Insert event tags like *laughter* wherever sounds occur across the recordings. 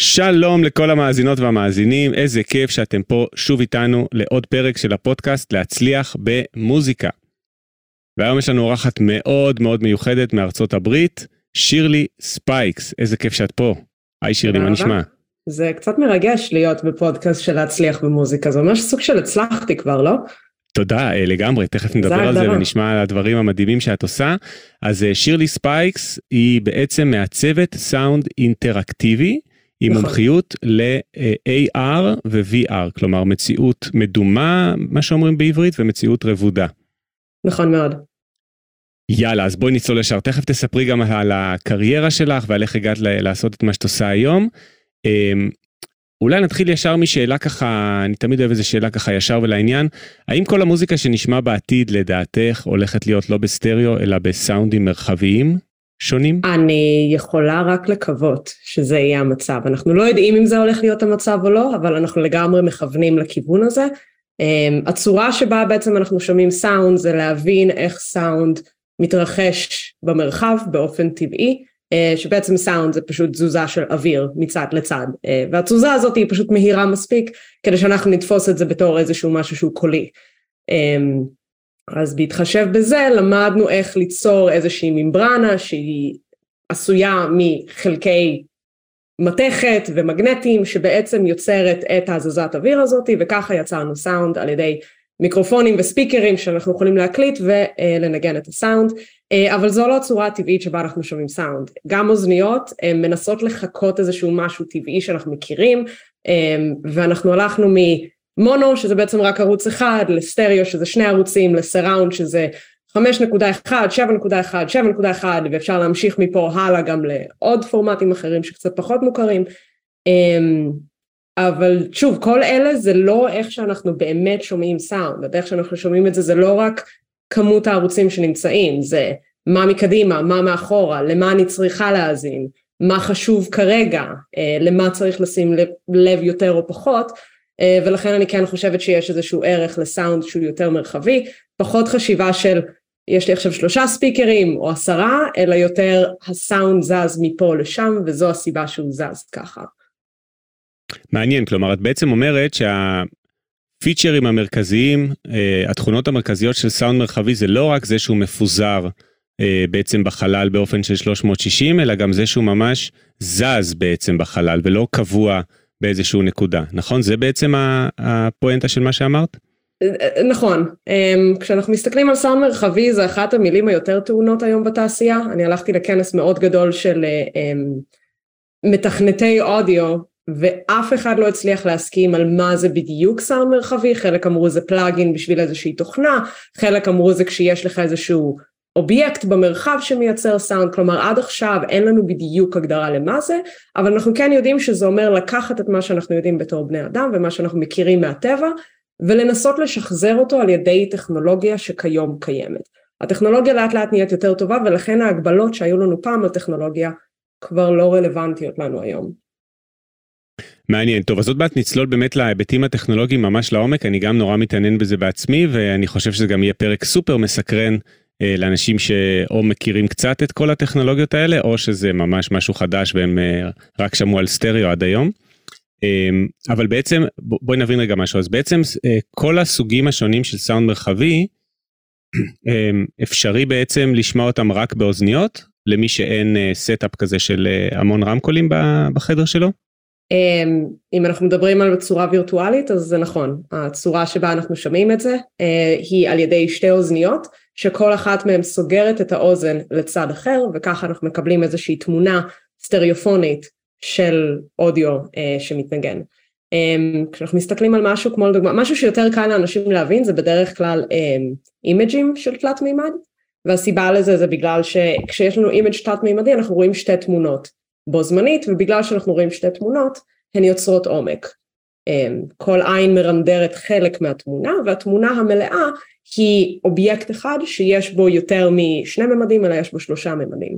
שלום לכל המאזינות והמאזינים, איזה כיף שאתם פה שוב איתנו לעוד פרק של הפודקאסט להצליח במוזיקה. והיום יש לנו אורחת מאוד מאוד מיוחדת מארצות הברית, שירלי ספייקס, איזה כיף שאת פה. היי שירלי, מה נשמע? זה קצת מרגש להיות בפודקאסט של להצליח במוזיקה, זה ממש סוג של הצלחתי כבר, לא? תודה, אה, לגמרי, תכף נדבר על זה ונשמע על הדברים המדהימים שאת עושה. אז אה, שירלי ספייקס היא בעצם מעצבת סאונד אינטראקטיבי. עם נכון. מומחיות ל-AR ו-VR, כלומר מציאות מדומה, מה שאומרים בעברית, ומציאות רבודה. נכון מאוד. יאללה, אז בואי נצלול ישר. תכף תספרי גם על הקריירה שלך ועל איך הגעת לעשות את מה שאת עושה היום. אמ, אולי נתחיל ישר משאלה ככה, אני תמיד אוהב איזה שאלה ככה ישר ולעניין. האם כל המוזיקה שנשמע בעתיד לדעתך הולכת להיות לא בסטריאו אלא בסאונדים מרחביים? שונים? אני יכולה רק לקוות שזה יהיה המצב. אנחנו לא יודעים אם זה הולך להיות המצב או לא, אבל אנחנו לגמרי מכוונים לכיוון הזה. Um, הצורה שבה בעצם אנחנו שומעים סאונד זה להבין איך סאונד מתרחש במרחב באופן טבעי, uh, שבעצם סאונד זה פשוט תזוזה של אוויר מצד לצד, uh, והתזוזה הזאת היא פשוט מהירה מספיק כדי שאנחנו נתפוס את זה בתור איזשהו משהו שהוא קולי. אז בהתחשב בזה למדנו איך ליצור איזושהי ממברנה שהיא עשויה מחלקי מתכת ומגנטים שבעצם יוצרת את הזזת אוויר הזאתי וככה יצרנו סאונד על ידי מיקרופונים וספיקרים שאנחנו יכולים להקליט ולנגן את הסאונד. אבל זו לא הצורה הטבעית שבה אנחנו שומעים סאונד. גם אוזניות הן מנסות לחקות איזשהו משהו טבעי שאנחנו מכירים ואנחנו הלכנו מ... מונו שזה בעצם רק ערוץ אחד, לסטריאו שזה שני ערוצים, לסראונד שזה 5.1, 7.1, 7.1 ואפשר להמשיך מפה הלאה גם לעוד פורמטים אחרים שקצת פחות מוכרים. אמ, אבל שוב כל אלה זה לא איך שאנחנו באמת שומעים סאונד, איך שאנחנו שומעים את זה זה לא רק כמות הערוצים שנמצאים, זה מה מקדימה, מה מאחורה, למה אני צריכה להאזין, מה חשוב כרגע, אה, למה צריך לשים לב יותר או פחות ולכן אני כן חושבת שיש איזשהו ערך לסאונד שהוא יותר מרחבי, פחות חשיבה של יש לי עכשיו שלושה ספיקרים או עשרה, אלא יותר הסאונד זז מפה לשם וזו הסיבה שהוא זז ככה. מעניין, כלומר את בעצם אומרת שהפיצ'רים המרכזיים, אה, התכונות המרכזיות של סאונד מרחבי זה לא רק זה שהוא מפוזר אה, בעצם בחלל באופן של 360, אלא גם זה שהוא ממש זז בעצם בחלל ולא קבוע. באיזשהו נקודה, נכון? זה בעצם הפואנטה של מה שאמרת? נכון, אמ, כשאנחנו מסתכלים על סאונד מרחבי זה אחת המילים היותר טעונות היום בתעשייה, אני הלכתי לכנס מאוד גדול של אמ, מתכנתי אודיו ואף אחד לא הצליח להסכים על מה זה בדיוק סאונד מרחבי, חלק אמרו זה פלאגין בשביל איזושהי תוכנה, חלק אמרו זה כשיש לך איזשהו אובייקט במרחב שמייצר סאונד, כלומר עד עכשיו אין לנו בדיוק הגדרה למה זה, אבל אנחנו כן יודעים שזה אומר לקחת את מה שאנחנו יודעים בתור בני אדם ומה שאנחנו מכירים מהטבע ולנסות לשחזר אותו על ידי טכנולוגיה שכיום קיימת. הטכנולוגיה לאט לאט נהיית יותר טובה ולכן ההגבלות שהיו לנו פעם לטכנולוגיה כבר לא רלוונטיות לנו היום. מעניין, טוב אז עוד מעט נצלול באמת להיבטים הטכנולוגיים ממש לעומק, אני גם נורא מתעניין בזה בעצמי ואני חושב שזה גם יהיה פרק סופר מסקרן לאנשים שאו מכירים קצת את כל הטכנולוגיות האלה, או שזה ממש משהו חדש והם אה, רק שמעו על סטריאו עד היום. אמ, אבל בעצם, בואי נבין רגע משהו, אז בעצם אה, כל הסוגים השונים של סאונד מרחבי, *clears throat* אמ, אפשרי בעצם לשמוע אותם רק באוזניות, למי שאין setup כזה של המון רמקולים בחדר שלו? אמ, אם אנחנו מדברים על צורה וירטואלית אז זה נכון, הצורה שבה אנחנו שומעים את זה היא על ידי שתי אוזניות שכל אחת מהן סוגרת את האוזן לצד אחר וככה אנחנו מקבלים איזושהי תמונה סטריאופונית של אודיו אה, שמתנגן. אה, כשאנחנו מסתכלים על משהו כמו לדוגמה, משהו שיותר קל לאנשים להבין זה בדרך כלל אה, image ים של תלת מימד והסיבה לזה זה בגלל שכשיש לנו image תלת מימדי אנחנו רואים שתי תמונות בו זמנית ובגלל שאנחנו רואים שתי תמונות הן יוצרות עומק. כל עין מרנדרת חלק מהתמונה והתמונה המלאה היא אובייקט אחד שיש בו יותר משני ממדים אלא יש בו שלושה ממדים.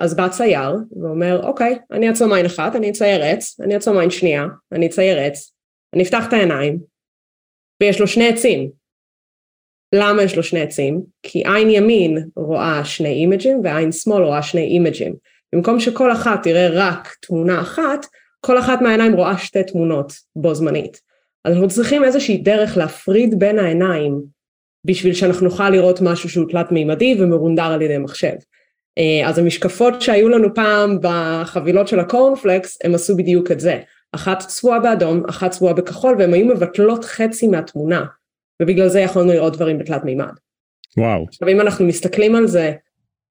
אז בא צייר ואומר אוקיי אני אעצום עין אחת אני אצייר עץ אני אעצום עין שנייה אני אצייר עץ אני אפתח את העיניים ויש לו שני עצים למה יש לו שני עצים? כי עין ימין רואה שני image ים ועין שמאל רואה שני image ים. במקום שכל אחת תראה רק תמונה אחת, כל אחת מהעיניים רואה שתי תמונות בו זמנית. אז אנחנו צריכים איזושהי דרך להפריד בין העיניים בשביל שאנחנו נוכל לראות משהו שהוא תלת מימדי ומרונדר על ידי מחשב. אה, אז המשקפות שהיו לנו פעם בחבילות של הקורנפלקס הם עשו בדיוק את זה. אחת צבועה באדום, אחת צבועה בכחול והם היו מבטלות חצי מהתמונה. ובגלל זה יכולנו לראות דברים בתלת מימד. וואו. עכשיו אם אנחנו מסתכלים על זה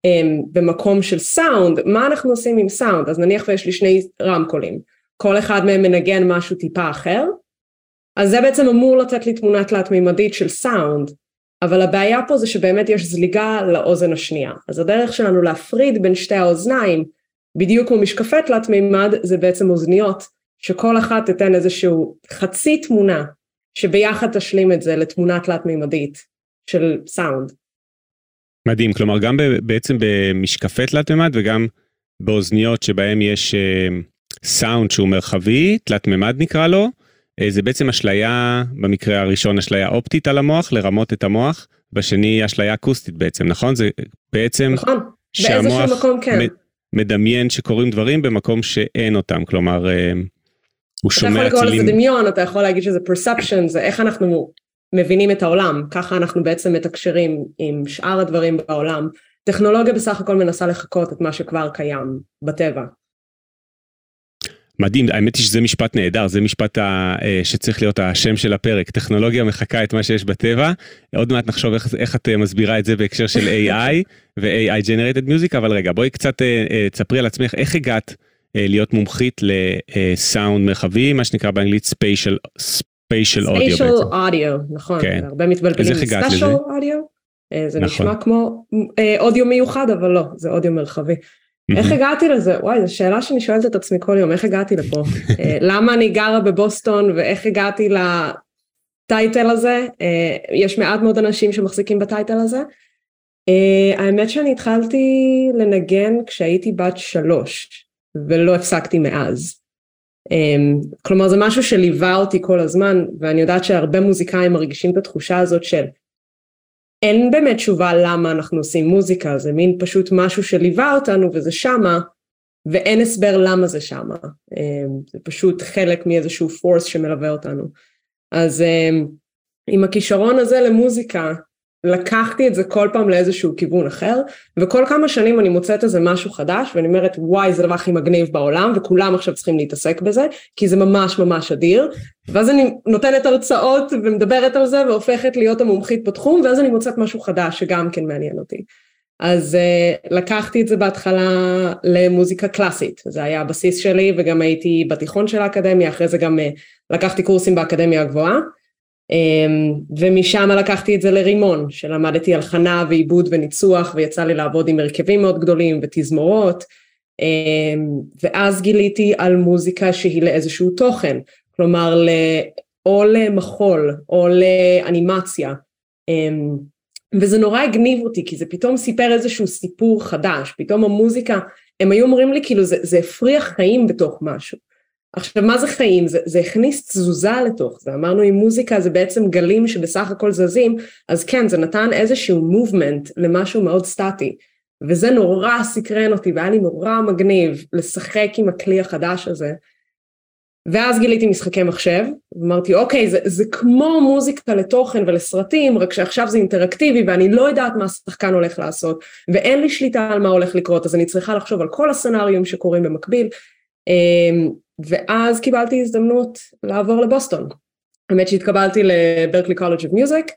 um, במקום של סאונד, מה אנחנו עושים עם סאונד? אז נניח ויש לי שני רמקולים, כל אחד מהם מנגן משהו טיפה אחר, אז זה בעצם אמור לתת לי תמונה תלת מימדית של סאונד, אבל הבעיה פה זה שבאמת יש זליגה לאוזן השנייה. אז הדרך שלנו להפריד בין שתי האוזניים, בדיוק כמו משקפי תלת מימד, זה בעצם אוזניות, שכל אחת תיתן איזשהו חצי תמונה שביחד תשלים את זה לתמונה תלת מימדית של סאונד. מדהים, כלומר גם בעצם במשקפי תלת מימד וגם באוזניות שבהם יש סאונד שהוא מרחבי, תלת מימד נקרא לו, אה, זה בעצם אשליה, במקרה הראשון אשליה אופטית על המוח, לרמות את המוח, בשני אשליה אקוסטית בעצם, נכון? זה בעצם נכון, באיזשהו מקום כן. מדמיין שקורים דברים במקום שאין אותם, כלומר אה, הוא שומע צלילים. אתה יכול לקרוא לזה דמיון, אתה יכול להגיד שזה perception, זה איך אנחנו מבינים את העולם, ככה אנחנו בעצם מתקשרים עם שאר הדברים בעולם. טכנולוגיה בסך הכל מנסה לחקות את מה שכבר קיים בטבע. מדהים, האמת היא שזה משפט נהדר, זה משפט ה, אה, שצריך להיות השם של הפרק, טכנולוגיה מחקה את מה שיש בטבע, עוד מעט נחשוב איך, איך את אה, מסבירה את זה בהקשר של AI ו-AI Generated Music, אבל רגע בואי קצת אה, תספרי על עצמך, איך הגעת להיות מומחית לסאונד מרחבי, מה שנקרא באנגלית ספיישל ספיישל אודיו בעצם. ספיישל אודיו, נכון, כן. הרבה מתבלבלים spatial audio, זה נכון. נשמע כמו אודיו מיוחד אבל לא, זה אודיו מרחבי. איך הגעתי לזה? וואי, זו שאלה שאני שואלת את עצמי כל יום, איך הגעתי לפה? למה אני גרה בבוסטון ואיך הגעתי לטייטל הזה? יש מעט מאוד אנשים שמחזיקים בטייטל הזה. האמת שאני התחלתי לנגן כשהייתי בת שלוש. ולא הפסקתי מאז. אמ, כלומר זה משהו שליווה אותי כל הזמן ואני יודעת שהרבה מוזיקאים מרגישים את התחושה הזאת של אין באמת תשובה למה אנחנו עושים מוזיקה זה מין פשוט משהו שליווה אותנו וזה שמה ואין הסבר למה זה שמה. אמ, זה פשוט חלק מאיזשהו פורס שמלווה אותנו. אז אמ, עם הכישרון הזה למוזיקה לקחתי את זה כל פעם לאיזשהו כיוון אחר, וכל כמה שנים אני מוצאת איזה משהו חדש, ואני אומרת וואי זה הדבר הכי מגניב בעולם, וכולם עכשיו צריכים להתעסק בזה, כי זה ממש ממש אדיר, ואז אני נותנת הרצאות ומדברת על זה, והופכת להיות המומחית בתחום, ואז אני מוצאת משהו חדש שגם כן מעניין אותי. אז uh, לקחתי את זה בהתחלה למוזיקה קלאסית, זה היה הבסיס שלי, וגם הייתי בתיכון של האקדמיה, אחרי זה גם uh, לקחתי קורסים באקדמיה הגבוהה. אמ, ומשם לקחתי את זה לרימון, שלמדתי הלחנה ועיבוד וניצוח ויצא לי לעבוד עם הרכבים מאוד גדולים ותזמורות אמ, ואז גיליתי על מוזיקה שהיא לאיזשהו תוכן, כלומר או למחול או לאנימציה אמ, וזה נורא הגניב אותי כי זה פתאום סיפר איזשהו סיפור חדש, פתאום המוזיקה, הם היו אומרים לי כאילו זה, זה הפריח חיים בתוך משהו עכשיו מה זה חיים? זה, זה הכניס תזוזה לתוך זה, אמרנו אם מוזיקה זה בעצם גלים שבסך הכל זזים, אז כן זה נתן איזשהו מובמנט למשהו מאוד סטטי, וזה נורא סקרן אותי והיה לי נורא מגניב לשחק עם הכלי החדש הזה. ואז גיליתי משחקי מחשב, ואמרתי אוקיי זה, זה כמו מוזיקה לתוכן ולסרטים, רק שעכשיו זה אינטראקטיבי ואני לא יודעת מה השחקן הולך לעשות, ואין לי שליטה על מה הולך לקרות, אז אני צריכה לחשוב על כל ה scenarios שקורים במקביל. אמ, ואז קיבלתי הזדמנות לעבור לבוסטון. האמת שהתקבלתי ל Berklee College of Music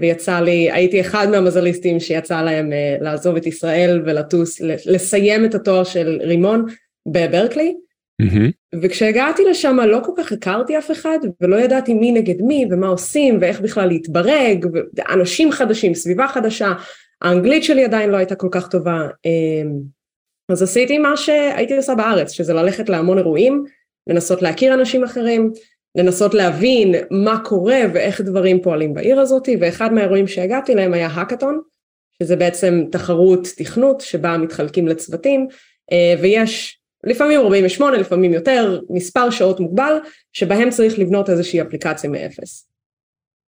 ויצא לי, הייתי אחד מהמזליסטים שיצא להם אה, לעזוב את ישראל ולטוס, לסיים את התואר של רימון בברקלי. Mm-hmm. וכשהגעתי לשם לא כל כך הכרתי אף אחד ולא ידעתי מי נגד מי ומה עושים ואיך בכלל להתברג ואנשים חדשים, סביבה חדשה, האנגלית שלי עדיין לא הייתה כל כך טובה אמ, אז עשיתי מה שהייתי עושה בארץ, שזה ללכת להמון אירועים, לנסות להכיר אנשים אחרים, לנסות להבין מה קורה ואיך דברים פועלים בעיר הזאת, ואחד מהאירועים שהגעתי להם היה האקתון, שזה בעצם תחרות תכנות שבה מתחלקים לצוותים, אה, ויש לפעמים 48, לפעמים יותר, מספר שעות מוגבל, שבהם צריך לבנות איזושהי אפליקציה מאפס.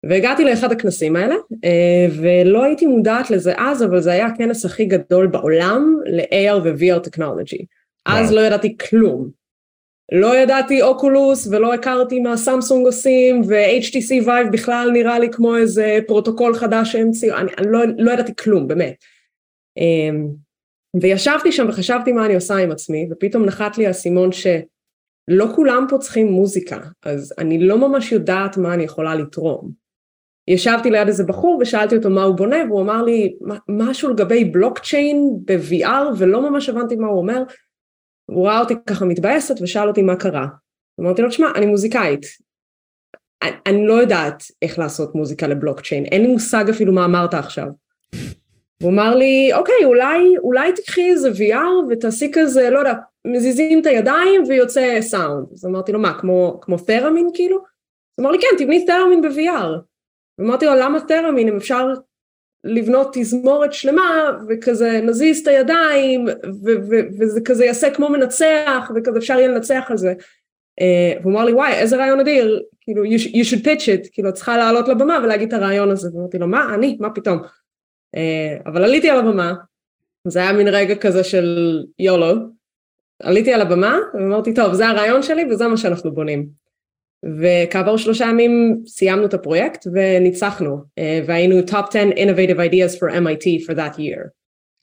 והגעתי לאחד הכנסים האלה, אה, ולא הייתי מודעת לזה אז, אבל זה היה הכנס הכי גדול בעולם ל-AR ו-VR טכנולוגי. אז לא ידעתי כלום. לא ידעתי Oculus ולא הכרתי מה סמסונג עושים ו-HTC Vive בכלל נראה לי כמו איזה פרוטוקול חדש שהמציאו, אני, אני לא, לא ידעתי כלום, באמת. אמ, וישבתי שם וחשבתי מה אני עושה עם עצמי, ופתאום נחת לי האסימון שלא כולם פה צריכים מוזיקה, אז אני לא ממש יודעת מה אני יכולה לתרום. ישבתי ליד איזה בחור ושאלתי אותו מה הוא בונה, והוא אמר לי משהו לגבי בלוקצ'יין ב-VR, ולא ממש הבנתי מה הוא אומר. הוא ראה אותי ככה מתבאסת ושאל אותי מה קרה. אמרתי לו, תשמע, אני מוזיקאית. אני, לא יודעת איך לעשות מוזיקה לבלוקצ'יין, אין לי מושג אפילו מה אמרת עכשיו. הוא אמר לי, אוקיי, אולי, אולי תקחי איזה VR ותעשי כזה, לא יודע, מזיזים את הידיים ויוצא סאונד. אז אמרתי לו, מה, כמו, כמו תרמין כאילו? הוא אמר לי, כן, תבני תרמין ב-VR. ואמרתי לו, למה תרמין, אם אפשר לבנות תזמורת שלמה, וכזה נזיז את הידיים, וזה כזה יעשה כמו מנצח, וכזה אפשר יהיה לנצח על זה. Uh, והוא אמר לי, וואי, איזה רעיון אדיר, כאילו, you, should pitch it, כאילו, את צריכה לעלות לבמה ולהגיד את הרעיון הזה. ואמרתי לו, מה, אני? מה פתאום? Uh, אבל עליתי על הבמה, זה היה מין רגע כזה של יולו, עליתי על הבמה, ואמרתי, טוב, זה הרעיון שלי וזה מה שאנחנו בונים. וכעבור שלושה ימים סיימנו את הפרויקט וניצחנו, אה, והיינו top 10 innovative ideas for MIT for that year.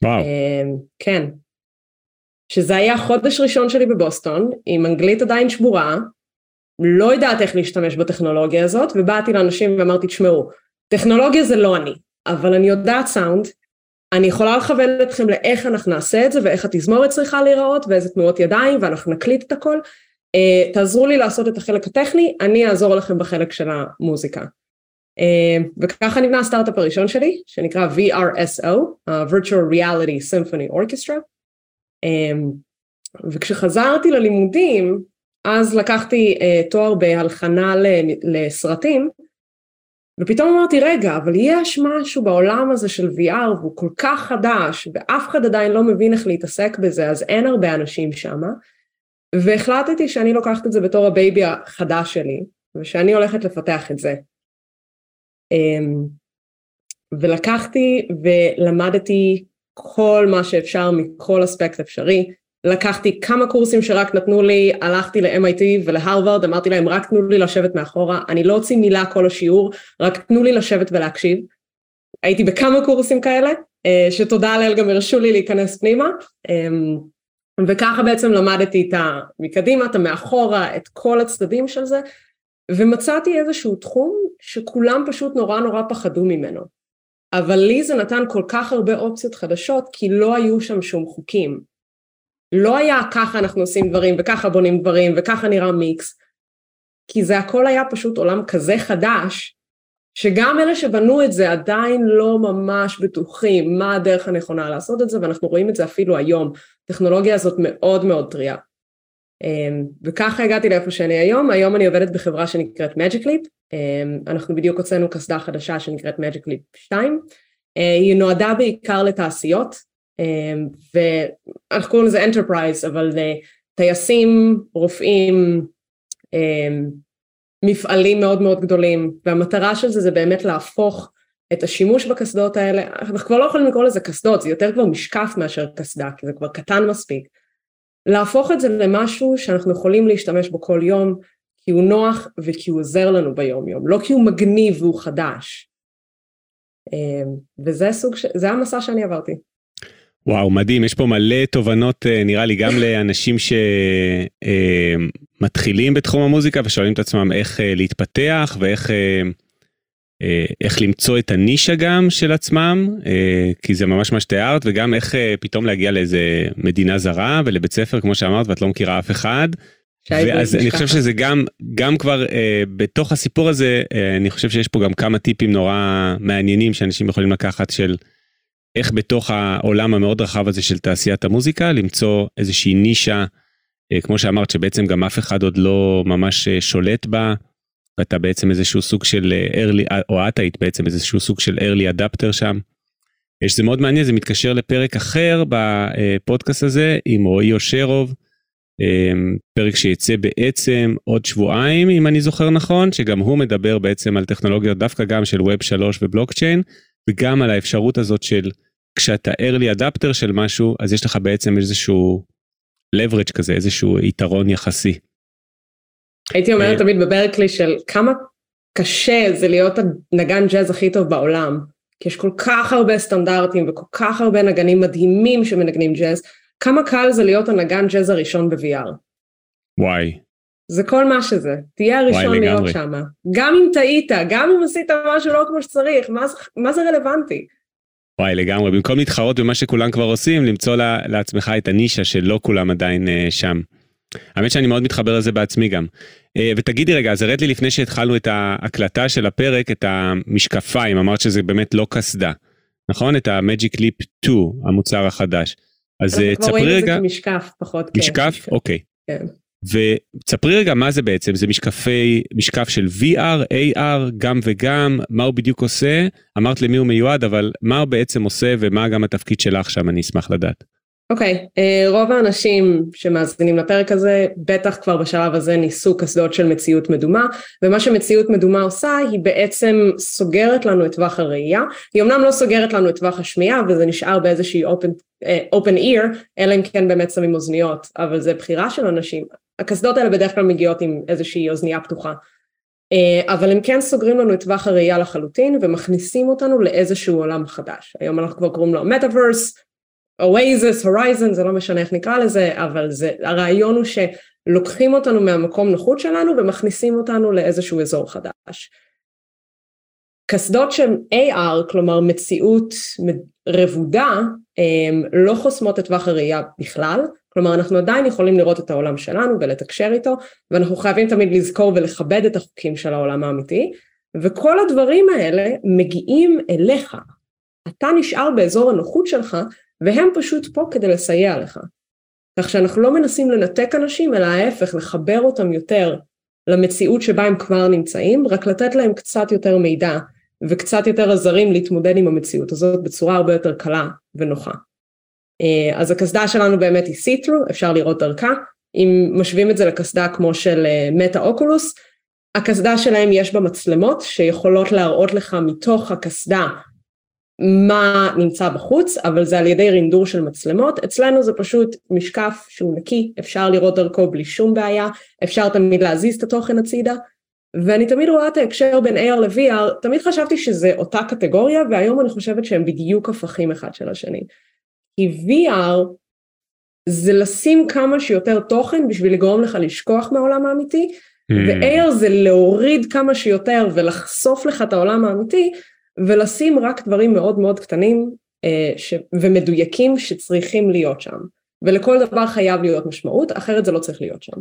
וואו. כן. שזה היה חודש ראשון שלי בבוסטון, עם אנגלית עדיין שבורה, לא יודעת איך להשתמש בטכנולוגיה הזאת, ובאתי לאנשים ואמרתי, תשמעו, טכנולוגיה זה לא אני, אבל אני יודעת סאונד, אני יכולה לכוון אתכם לאיך אנחנו נעשה את זה, ואיך התזמורת צריכה להיראות, ואיזה תנועות ידיים, ואנחנו נקליט את הכל, תעזרו לי לעשות את החלק הטכני, אני אעזור לכם בחלק של המוזיקה. Uh, וככה נבנה הסטארט-אפ הראשון שלי, שנקרא VRSO, Virtual Reality Symphony Orchestra. Um, וכשחזרתי ללימודים, אז לקחתי תואר בהלחנה לסרטים, ופתאום אמרתי, רגע, אבל יש משהו בעולם הזה של VR והוא כל כך חדש, ואף אחד עדיין לא מבין איך להתעסק בזה, אז אין הרבה אנשים שמה. והחלטתי שאני לוקחת את זה בתור הבייבי החדש שלי, ושאני הולכת לפתח את זה. אמ, ולקחתי ולמדתי כל מה שאפשר מכל אספקט אפשרי. לקחתי כמה קורסים שרק נתנו לי, הלכתי ל-MIT ולהרווארד, אמרתי להם רק תנו לי לשבת מאחורה, אני לא אוציא מילה כל השיעור, רק תנו לי לשבת ולהקשיב. הייתי בכמה קורסים כאלה, אה, שתודה לאל גם הרשו לי להיכנס פנימה. וככה בעצם למדתי את ה... מקדימה, את המאחורה, את כל הצדדים של זה, ומצאתי איזשהו תחום שכולם פשוט נורא נורא פחדו ממנו. אבל לי זה נתן כל כך הרבה אופציות חדשות, כי לא היו שם שום חוקים. לא היה ככה אנחנו עושים דברים, וככה בונים דברים, וככה נראה מיקס, כי זה הכל היה פשוט עולם כזה חדש, שגם אלה שבנו את זה עדיין לא ממש בטוחים מה הדרך הנכונה לעשות את זה, ואנחנו רואים את זה אפילו היום. הטכנולוגיה הזאת מאוד מאוד טריה. אמ, וככה הגעתי לאיפה שאני היום, היום אני עובדת בחברה שנקראת Magic Leap, אמ, אנחנו בדיוק הוצאנו קסדה חדשה שנקראת Magic Leap 2, אה, היא נועדה בעיקר לתעשיות, אמ, ואנחנו קוראים לזה Enterprise, אבל טייסים, רופאים, מפעלים מאוד מאוד גדולים, והמטרה של זה זה באמת להפוך את השימוש בקסדות האלה, אנחנו כבר לא יכולים לקרוא לזה קסדות, זה יותר כבר משקף מאשר קסדה, כי זה כבר קטן מספיק. להפוך את זה למשהו שאנחנו יכולים להשתמש בו כל יום, כי הוא נוח וכי הוא עוזר לנו ביום יום, לא כי הוא מגניב והוא חדש. אמ, וזה סוג, ש... זה המסע שאני עברתי. וואו, מדהים, יש פה מלא תובנות, אה, נראה לי, גם לאנשים שמתחילים אה, בתחום המוזיקה ושואלים את עצמם איך אה, להתפתח ואיך איך למצוא את הנישה גם של עצמם, כי זה ממש מה שתיארת, וגם איך פתאום להגיע לאיזה מדינה זרה ולבית ספר, כמו שאמרת, ואת לא מכירה אף אחד. ואז אני חושב שזה גם, גם כבר בתוך הסיפור הזה, אני חושב שיש פה גם כמה טיפים נורא מעניינים שאנשים יכולים לקחת של... איך בתוך העולם המאוד רחב הזה של תעשיית המוזיקה למצוא איזושהי נישה כמו שאמרת שבעצם גם אף אחד עוד לא ממש שולט בה, ואתה בעצם איזשהו סוג של early, או את היית בעצם איזשהו סוג של early adapter שם. שזה מאוד מעניין, זה מתקשר לפרק אחר בפודקאסט הזה עם רועי אושרוב, פרק שיצא בעצם עוד שבועיים אם אני זוכר נכון, שגם הוא מדבר בעצם על טכנולוגיות דווקא גם של ווב 3 ובלוקצ'יין, וגם על האפשרות הזאת של כשאתה early adapter של משהו, אז יש לך בעצם איזשהו leverage כזה, איזשהו יתרון יחסי. הייתי אומרת תמיד בברקלי של כמה קשה זה להיות הנגן ג'אז הכי טוב בעולם, כי יש כל כך הרבה סטנדרטים וכל כך הרבה נגנים מדהימים שמנגנים ג'אז, כמה קל זה להיות הנגן ג'אז הראשון ב-VR. וואי. זה כל מה שזה, תהיה הראשון להיות שם. גם אם טעית, גם אם עשית משהו לא כמו שצריך, מה, מה זה רלוונטי? וואי לגמרי, במקום להתחרות במה שכולם כבר עושים, למצוא לעצמך את הנישה שלא כולם עדיין uh, שם. האמת שאני מאוד מתחבר לזה בעצמי גם. Uh, ותגידי רגע, אז הראת לי לפני שהתחלנו את ההקלטה של הפרק, את המשקפיים, אמרת שזה באמת לא קסדה, נכון? את ה-Magic Leap 2, המוצר החדש. אז תספרי רגע... אנחנו כבר רואים את זה כמשקף פחות. משקף? כן. אוקיי. כן. ותספרי רגע מה זה בעצם, זה משקפי, משקף של VR, AR, גם וגם, מה הוא בדיוק עושה? אמרת למי הוא מיועד, אבל מה הוא בעצם עושה ומה גם התפקיד שלך שם, אני אשמח לדעת. אוקיי, okay, אה, uh, רוב האנשים שמאזינים לפרק הזה, בטח כבר בשלב הזה ניסו קסדות של מציאות מדומה, ומה שמציאות מדומה עושה היא בעצם סוגרת לנו את טווח הראייה, היא אמנם לא סוגרת לנו את טווח השמיעה וזה נשאר באיזושהי open, uh, open ear, אלא אם כן באמת שמים אוזניות, אבל זה בחירה של אנשים, הקסדות האלה בדרך כלל מגיעות עם איזושהי אוזנייה פתוחה. אה, אבל הם כן סוגרים לנו את טווח הראייה לחלוטין ומכניסים אותנו לאיזשהו עולם חדש. היום אנחנו כבר קוראים לו מטאוורס, אווייזס, הורייזן, זה לא משנה איך נקרא לזה, אבל זה, הרעיון הוא שלוקחים אותנו מהמקום נוחות שלנו ומכניסים אותנו לאיזשהו אזור חדש. קסדות שהן AR, כלומר מציאות רבודה, לא חוסמות את טווח הראייה בכלל, כלומר אנחנו עדיין יכולים לראות את העולם שלנו ולתקשר איתו ואנחנו חייבים תמיד לזכור ולכבד את החוקים של העולם האמיתי וכל הדברים האלה מגיעים אליך. אתה נשאר באזור הנוחות שלך והם פשוט פה כדי לסייע לך. כך שאנחנו לא מנסים לנתק אנשים אלא ההפך לחבר אותם יותר למציאות שבה הם כבר נמצאים רק לתת להם קצת יותר מידע וקצת יותר עזרים להתמודד עם המציאות הזאת בצורה הרבה יותר קלה ונוחה. אה, אז הקסדה שלנו באמת היא see-through, אפשר לראות דרכה. אם משווים את זה לקסדה כמו של מטה אה, אוקולוס, הקסדה שלהם יש בה מצלמות שיכולות להראות לך מתוך הקסדה מה נמצא בחוץ, אבל זה על ידי רינדור של מצלמות. אצלנו זה פשוט משקף שהוא נקי, אפשר לראות דרכו בלי שום בעיה, אפשר תמיד להזיז את התוכן הצידה. ואני תמיד רואה את ההקשר בין AR ל-VR, תמיד חשבתי שזה אותה קטגוריה, והיום אני חושבת שהם בדיוק הפכים אחד של השני. כי VR זה לשים כמה שיותר תוכן בשביל לגרום לך לשכוח מהעולם האמיתי, mm. ו-AR זה להוריד כמה שיותר ולחשוף לך את העולם האמיתי, ולשים רק דברים מאוד מאוד קטנים אה, ש... ומדויקים שצריכים להיות שם. ולכל דבר חייב להיות משמעות, אחרת זה לא צריך להיות שם.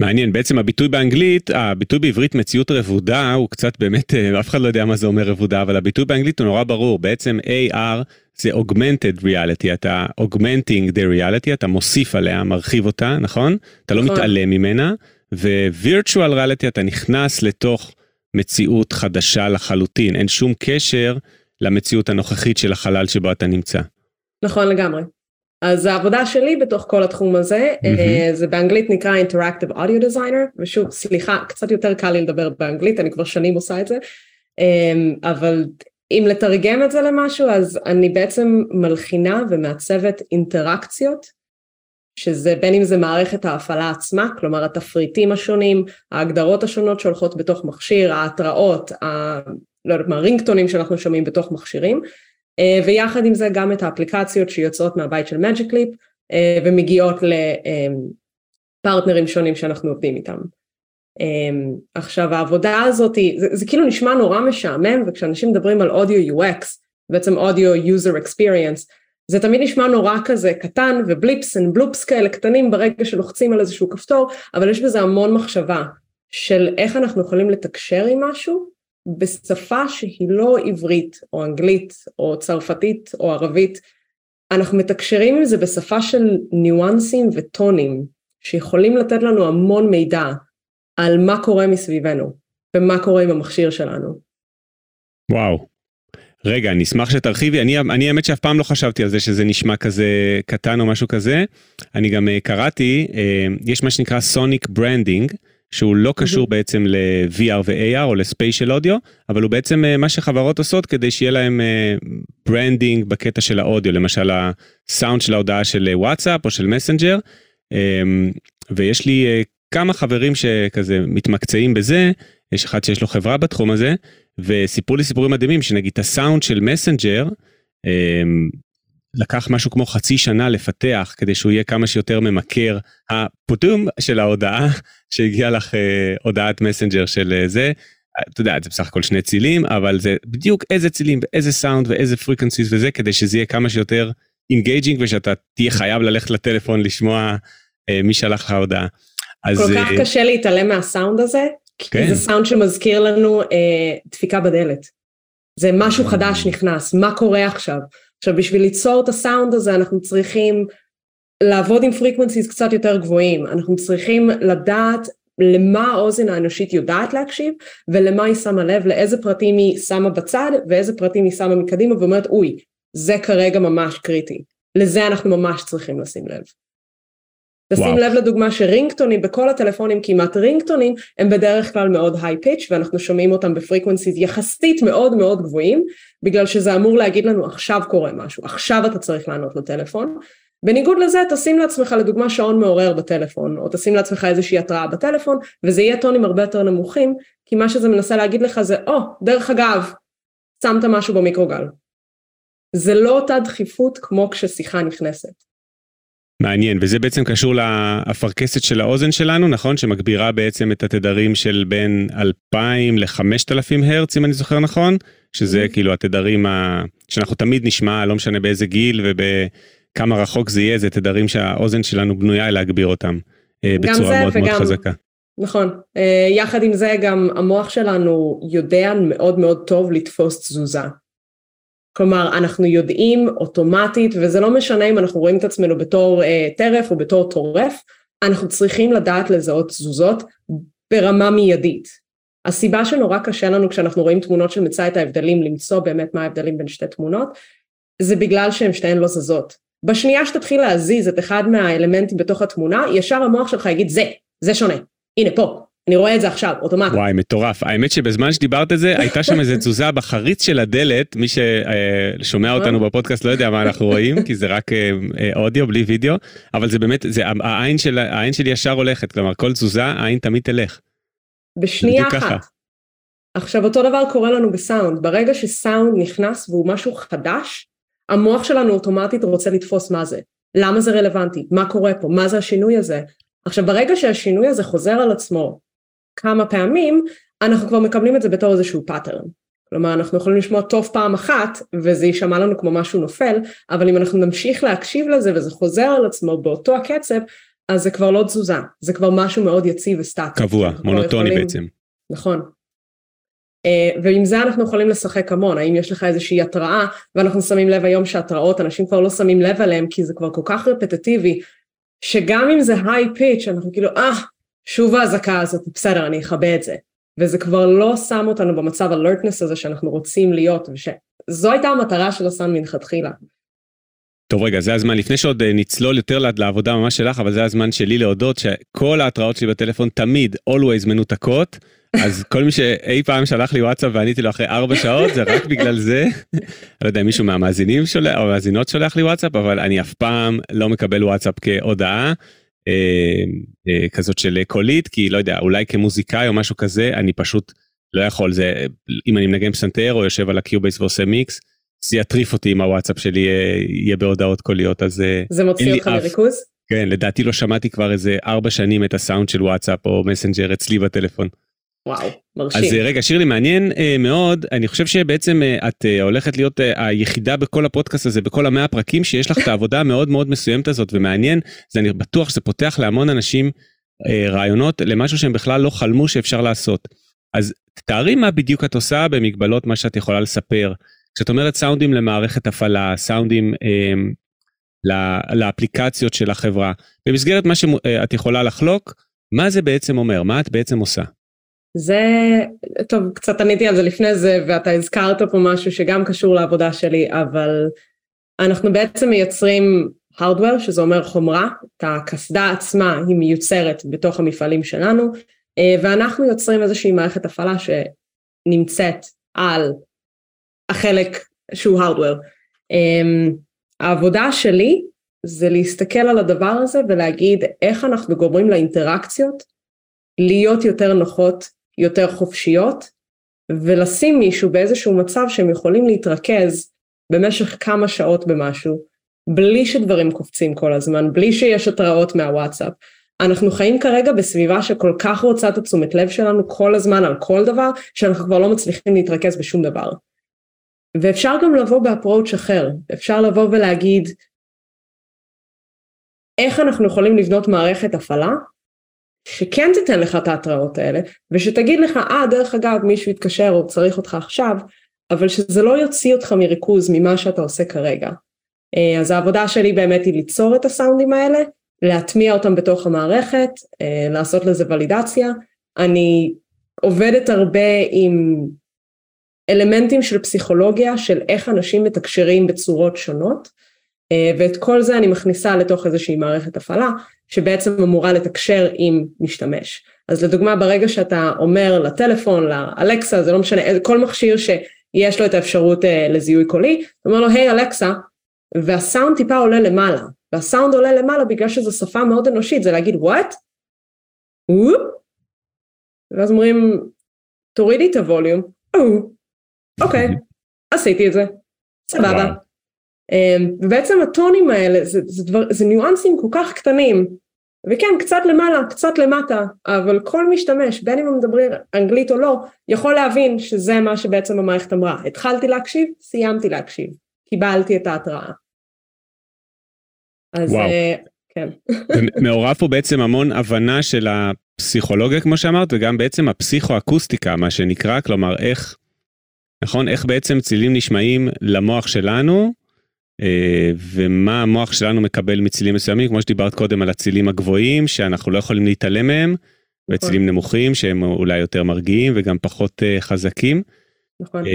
מעניין, בעצם הביטוי באנגלית, הביטוי בעברית מציאות רבודה הוא קצת באמת, אה, אף אחד לא יודע מה זה אומר רבודה, אבל הביטוי באנגלית הוא נורא ברור, בעצם AR זה augmented reality, אתה augmenting the reality, אתה מוסיף עליה, מרחיב אותה, נכון? אתה לא נכון. מתעלם ממנה, ו-virtual reality אתה נכנס לתוך מציאות חדשה לחלוטין, אין שום קשר למציאות הנוכחית של החלל שבו אתה נמצא. נכון לגמרי. אז העבודה שלי בתוך כל התחום הזה, mm-hmm. זה באנגלית נקרא Interactive Audio Designer, ושוב, סליחה, קצת יותר קל לי לדבר באנגלית, אני כבר שנים עושה את זה, אמ, אבל אם לתרגם את זה למשהו, אז אני בעצם מלחינה ומעצבת אינטראקציות, שזה בין אם זה מערכת ההפעלה עצמה, כלומר התפריטים השונים, ההגדרות השונות שהולכות בתוך מכשיר, ההתראות, ה... לא יודעת מה, רינגטונים שאנחנו שומעים בתוך מכשירים, אה, ויחד עם זה גם את האפליקציות שיוצאות מהבית של Magic Leap אה, ומגיעות לפרטנרים שונים שאנחנו עובדים איתם. אה, עכשיו העבודה הזאת, זה, זה כאילו נשמע נורא משעמם וכשאנשים מדברים על אודיו UX, בעצם אודיו user experience, זה תמיד נשמע נורא כזה קטן ובליפס and בלופס כאלה קטנים ברגע שלוחצים על איזשהו כפתור, אבל יש בזה המון מחשבה של איך אנחנו יכולים לתקשר עם משהו בשפה שהיא לא עברית או אנגלית או צרפתית או ערבית. אנחנו מתקשרים עם זה בשפה של ניואנסים וטונים, שיכולים לתת לנו המון מידע על מה קורה מסביבנו, ומה קורה עם המכשיר שלנו. וואו. רגע, אני אשמח שתרחיבי, אני, אני האמת שאף פעם לא חשבתי על זה שזה נשמע כזה קטן או משהו כזה. אני גם אה, קראתי, אה, יש מה שנקרא sonic branding, שהוא לא קשור mm-hmm. בעצם ל-VR ו-AR או ל spatial audio, אבל הוא בעצם אה, מה שחברות עושות כדי שיהיה להם branding בקטע של האודיו, למשל הסאונד של ההודעה של וואטסאפ או של מסנג'ר, אמ, ויש לי כמה חברים שכזה מתמקצעים בזה, יש אחד שיש לו חברה בתחום הזה, וסיפרו לי סיפורים מדהימים, שנגיד את הסאונד של מסנג'ר, אמ, לקח משהו כמו חצי שנה לפתח כדי שהוא יהיה כמה שיותר ממכר הפוטום של ההודעה שהגיע לך אה, הודעת מסנג'ר של אה, זה. אתה יודע זה בסך הכל שני צלילים אבל זה בדיוק איזה צלילים ואיזה סאונד ואיזה frequencies וזה כדי שזה יהיה כמה שיותר engaging ושאתה תהיה חייב ללכת לטלפון לשמוע אה, מי שלח לך הודעה. כל כך אה, קשה להתעלם מהסאונד הזה כן. זה סאונד שמזכיר לנו אה, דפיקה בדלת. זה משהו אמ. חדש נכנס, מה קורה עכשיו? עכשיו בשביל ליצור את הסאונד הזה אנחנו צריכים לעבוד עם frequencies קצת יותר גבוהים, אנחנו צריכים לדעת למה האוזן האנושית יודעת להקשיב ולמה היא שמה לב, לאיזה פרטים היא שמה בצד ואיזה פרטים היא שמה מקדימה ואומרת אוי, זה כרגע ממש קריטי, לזה אנחנו ממש צריכים לשים לב. תשים לב לדוגמה שרינגטונים בכל הטלפונים כמעט רינגטונים הם בדרך כלל מאוד high pitch ואנחנו שומעים אותם ב frequencies יחסית מאוד מאוד גבוהים בגלל שזה אמור להגיד לנו עכשיו קורה משהו, עכשיו אתה צריך לענות לטלפון. בניגוד לזה תשים לעצמך לדוגמה שעון מעורר בטלפון או תשים לעצמך איזושהי התראה בטלפון וזה יהיה טונים הרבה יותר נמוכים כי מה שזה מנסה להגיד לך זה או oh, דרך אגב שמת משהו במיקרוגל. זה לא אותה דחיפות כמו כששיחה נכנסת. מעניין וזה בעצם קשור לאפרכסת של האוזן שלנו נכון שמגבירה בעצם את התדרים של בין 2,000 ל-5,000 הרץ אם אני זוכר נכון שזה mm-hmm. כאילו התדרים ה... שאנחנו תמיד נשמע לא משנה באיזה גיל ובכמה רחוק זה יהיה זה תדרים שהאוזן שלנו בנויה להגביר אותם אה, בצורה מאוד וגם... מאוד חזקה. נכון אה, יחד עם זה גם המוח שלנו יודע מאוד מאוד טוב לתפוס תזוזה כלומר אנחנו יודעים אוטומטית וזה לא משנה אם אנחנו רואים את עצמנו בתור אה, טרף או בתור טורף, אנחנו צריכים לדעת לזהות תזוזות ברמה מיידית. הסיבה שנורא קשה לנו כשאנחנו רואים תמונות של מצא את ההבדלים למצוא באמת מה ההבדלים בין שתי תמונות זה בגלל שהן שתיהן לא זזות. בשנייה שתתחיל להזיז את אחד מהאלמנטים בתוך התמונה ישר המוח שלך יגיד זה, זה שונה, הנה פה, אני רואה את זה עכשיו, אוטומטית. וואי, מטורף. האמת שבזמן שדיברת את זה, הייתה שם איזה תזוזה בחריץ של הדלת, מי ששומע אותנו בפודקאסט לא יודע מה אנחנו רואים, כי זה רק אה, אה, אודיו בלי וידאו, אבל זה באמת, זה, העין, של, העין שלי ישר הולכת, כלומר כל תזוזה, העין תמיד תלך. בשנייה אחת. ככה. עכשיו אותו דבר קורה לנו בסאונד, ברגע שסאונד נכנס והוא משהו חדש, המוח שלנו אוטומטית רוצה לתפוס מה זה, למה זה רלוונטי, מה קורה פה, מה זה השינוי הזה. עכשיו ברגע שהשינוי הזה חוזר על עצמו כמה פעמים, אנחנו כבר מקבלים את זה בתור איזשהו pattern. כלומר אנחנו יכולים לשמוע טוב פעם אחת וזה יישמע לנו כמו משהו נופל, אבל אם אנחנו נמשיך להקשיב לזה וזה חוזר על עצמו באותו הקצב, אז זה כבר לא תזוזה, זה כבר משהו מאוד יציב וסטטי. קבוע, מונוטוני יכולים... בעצם. נכון. אה, ועם זה אנחנו יכולים לשחק המון, האם יש לך איזושהי התראה, ואנחנו שמים לב היום שהתראות, אנשים כבר לא שמים לב עליהם כי זה כבר כל כך רפטטיבי, שגם אם זה היי פיץ', אנחנו כאילו, אה, ah, שוב האזעקה הזאת, בסדר, אני אכבה את זה. וזה כבר לא שם אותנו במצב הלרטנס הזה שאנחנו רוצים להיות, ושזו הייתה המטרה של הסאן מלכתחילה. טוב רגע זה הזמן לפני שעוד אה, נצלול יותר לעבודה ממש שלך אבל זה הזמן שלי להודות שכל ההתראות שלי בטלפון תמיד always מנותקות אז *laughs* כל מי שאי פעם שלח לי וואטסאפ ועניתי לו אחרי ארבע שעות זה רק בגלל זה. לא יודע אם מישהו מהמאזינים שולח או מאזינות שולח לי וואטסאפ אבל אני אף פעם לא מקבל וואטסאפ כהודעה כזאת של קולית כי לא יודע אולי כמוזיקאי או משהו כזה אני פשוט לא יכול זה אם אני מנגן פסנתר או יושב על ה Cubase ועושה מיקס זה יטריף אותי אם הוואטסאפ שלי יהיה בהודעות קוליות אז זה מוציא אותך מריכוז? כן לדעתי לא שמעתי כבר איזה ארבע שנים את הסאונד של וואטסאפ או מסנג'ר אצלי בטלפון. וואו, מרשים. אז רגע, שירלי, מעניין אה, מאוד, אני חושב שבעצם אה, את אה, הולכת להיות אה, היחידה בכל הפודקאסט הזה, בכל המאה הפרקים, שיש לך את העבודה המאוד מאוד מסוימת הזאת, ומעניין, זה אני בטוח שזה פותח להמון אנשים אה, רעיונות למשהו שהם בכלל לא חלמו שאפשר לעשות. אז תארי מה בדיוק את עושה במגבלות מה שאת יכולה לספר. כשאת אומרת סאונדים למערכת הפעלה, סאונדים אה, לאפליקציות של החברה. במסגרת מה שאת יכולה לחלוק, מה זה בעצם אומר? מה את בעצם עושה? זה, טוב, קצת עניתי על זה לפני זה, ואתה הזכרת פה משהו שגם קשור לעבודה שלי, אבל אנחנו בעצם מייצרים hardware, שזה אומר חומרה, את הקסדה עצמה היא מיוצרת בתוך המפעלים שלנו, אה, ואנחנו יוצרים איזושהי מערכת הפעלה שנמצאת על החלק שהוא hardware. אמ, העבודה שלי זה להסתכל על הדבר הזה ולהגיד איך אנחנו גורמים לאינטראקציות להיות יותר נוחות, יותר חופשיות, ולשים מישהו באיזשהו מצב שהם יכולים להתרכז במשך כמה שעות במשהו, בלי שדברים קופצים כל הזמן, בלי שיש התראות מהוואטסאפ. אנחנו חיים כרגע בסביבה שכל כך רוצה את התשומת לב שלנו כל הזמן על כל דבר, שאנחנו כבר לא מצליחים להתרכז בשום דבר. ואפשר גם לבוא באפרוץ' אחר, אפשר לבוא ולהגיד איך אנחנו יכולים לבנות מערכת הפעלה שכן תיתן לך את ההתראות האלה, ושתגיד לך, אה, דרך אגב, מישהו יתקשר או צריך אותך עכשיו, אבל שזה לא יוציא אותך מריכוז ממה שאתה עושה כרגע. אה, אז העבודה שלי באמת היא ליצור את הסאונדים האלה, להטמיע אותם בתוך המערכת, אה, לעשות לזה ולידציה. אני עובדת הרבה עם אלמנטים של פסיכולוגיה, של איך אנשים מתקשרים בצורות שונות, ואת כל זה אני מכניסה לתוך איזושהי מערכת הפעלה, שבעצם אמורה לתקשר עם משתמש. אז לדוגמה, ברגע שאתה אומר לטלפון, לאלקסה, זה לא משנה, כל מכשיר שיש לו את האפשרות לזיהוי קולי, אתה אומר לו, היי hey, אלקסה, והסאונד טיפה עולה למעלה, והסאונד עולה למעלה בגלל שזו שפה מאוד אנושית, זה להגיד וואט? ואז אומרים, תורידי את הווליום, אוקיי, עשיתי את זה, סבבה. אמ, ובעצם הטונים האלה זה, זה, דבר, זה ניואנסים כל כך קטנים, וכן, קצת למעלה, קצת למטה, אבל כל משתמש, בין אם הם מדברים אנגלית או לא, יכול להבין שזה מה שבעצם המערכת אמרה. התחלתי להקשיב, סיימתי להקשיב. קיבלתי את ההתראה. אז וואו. Uh, כן. *laughs* מעורב פה בעצם המון הבנה של הפסיכולוגיה כמו שאמרת וגם בעצם הפסיכואקוסטיקה מה שנקרא כלומר איך נכון איך בעצם צילים נשמעים למוח שלנו ומה המוח שלנו מקבל מצילים מסוימים כמו שדיברת קודם על הצילים הגבוהים שאנחנו לא יכולים להתעלם מהם נכון. וצילים נמוכים שהם אולי יותר מרגיעים וגם פחות uh, חזקים. נכון. Uh,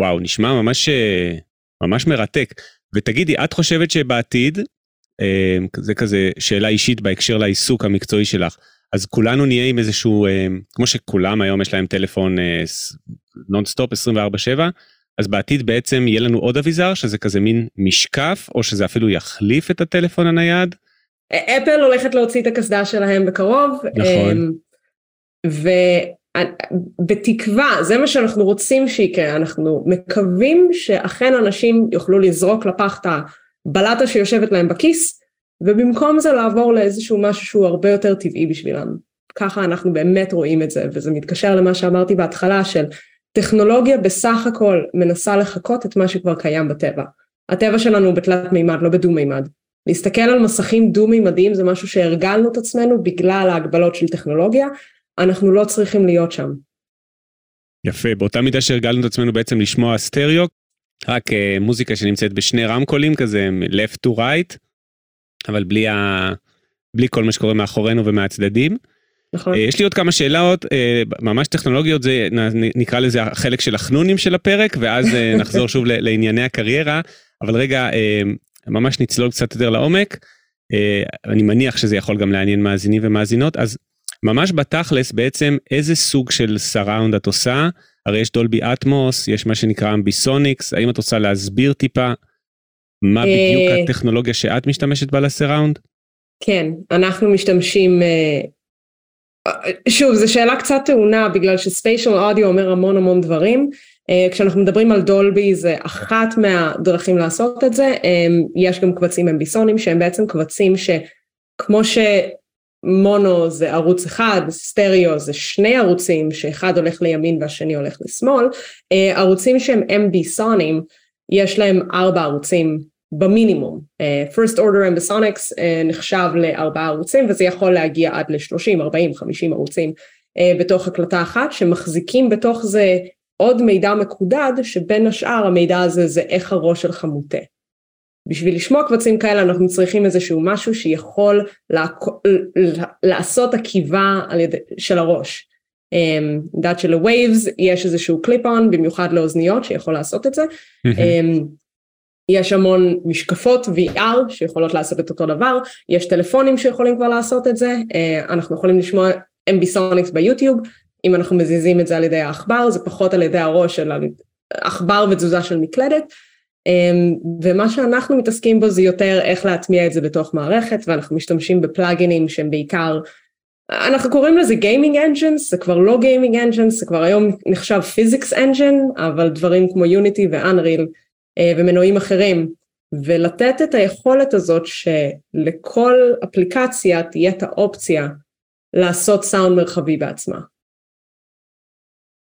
וואו, נשמע ממש, אה, ממש מרתק. ותגידי, את חושבת שבעתיד, אה, זה כזה שאלה אישית בהקשר לעיסוק המקצועי שלך, אז כולנו נהיה עם איזשהו, אה, כמו שכולם היום יש להם טלפון נונסטופ 24/7, אז בעתיד בעצם יהיה לנו עוד אביזר שזה כזה מין משקף, או שזה אפילו יחליף את הטלפון הנייד? אפל הולכת להוציא את הקסדה שלהם בקרוב. נכון. בתקווה, זה מה שאנחנו רוצים שיקרה, אנחנו מקווים שאכן אנשים יוכלו לזרוק לפח את הבלטה שיושבת להם בכיס, ובמקום זה לעבור לאיזשהו משהו שהוא הרבה יותר טבעי בשבילם. ככה אנחנו באמת רואים את זה, וזה מתקשר למה שאמרתי בהתחלה של טכנולוגיה בסך הכל מנסה לחקות את מה שכבר קיים בטבע. הטבע שלנו הוא בתלת מימד, לא בדו מימד. להסתכל על מסכים דו-מימדיים זה משהו שהרגלנו את עצמנו בגלל ההגבלות של טכנולוגיה, אנחנו לא צריכים להיות שם. יפה, באותה מידה שהרגלנו את עצמנו בעצם לשמוע סטריאו, רק uh, מוזיקה שנמצאת בשני רמקולים כזה, left to right, אבל בלי, ה... בלי כל מה שקורה מאחורינו ומהצדדים. נכון. Uh, יש לי עוד כמה שאלות, uh, ממש טכנולוגיות, זה נקרא לזה החלק של החנונים של הפרק, ואז uh, *laughs* נחזור שוב לענייני הקריירה, אבל רגע, ממש נצלול קצת יותר לעומק. אני מניח שזה יכול גם לעניין מאזינים ומאזינות, אז ממש בתכלס בעצם איזה סוג של סראונד את עושה, הרי יש דולבי אטמוס, יש מה שנקרא אמביסוניקס, האם את רוצה להסביר טיפה מה בדיוק אה, הטכנולוגיה שאת משתמשת בה לסראונד? כן, אנחנו משתמשים, אה, שוב, זו שאלה קצת טעונה בגלל שספיישל אודיו אומר המון המון דברים. אה, כשאנחנו מדברים על דולבי זה אחת מהדרכים לעשות את זה, יש גם קבצים אמביסונים שהם בעצם קבצים שכמו ש... מונו זה ערוץ אחד, סטריאו זה שני ערוצים שאחד הולך לימין והשני הולך לשמאל, אה, ערוצים שהם MB סונים יש להם ארבע ערוצים במינימום, אה, First Order Ambisonics אה, נחשב לארבעה ערוצים וזה יכול להגיע עד ל-30, 40, 50 ערוצים בתוך הקלטה אחת שמחזיקים בתוך זה עוד מידע מקודד שבין השאר המידע הזה זה איך הראש שלך מוטה בשביל לשמוע קבצים כאלה אנחנו צריכים איזשהו משהו שיכול לעשות עקיבה של הראש. אני יודעת שלווייבס יש איזשהו קליפ און במיוחד לאוזניות שיכול לעשות את זה. יש המון משקפות VR שיכולות לעשות את אותו דבר, יש טלפונים שיכולים כבר לעשות את זה, אה, אנחנו יכולים לשמוע אמביסוניקס ביוטיוב, אם אנחנו מזיזים את זה על ידי העכבר, זה פחות על ידי הראש של עכבר ותזוזה של מקלדת, אמ, ומה שאנחנו מתעסקים בו זה יותר איך להטמיע את זה בתוך מערכת, ואנחנו משתמשים בפלאגינים שהם בעיקר, אנחנו קוראים לזה gaming engines, זה כבר לא gaming engines, זה כבר היום נחשב physics engine, אבל דברים כמו Unity ו Unreal אה, ומנועים אחרים, ולתת את היכולת הזאת שלכל אפליקציה תהיה את האופציה לעשות סאונד מרחבי בעצמה.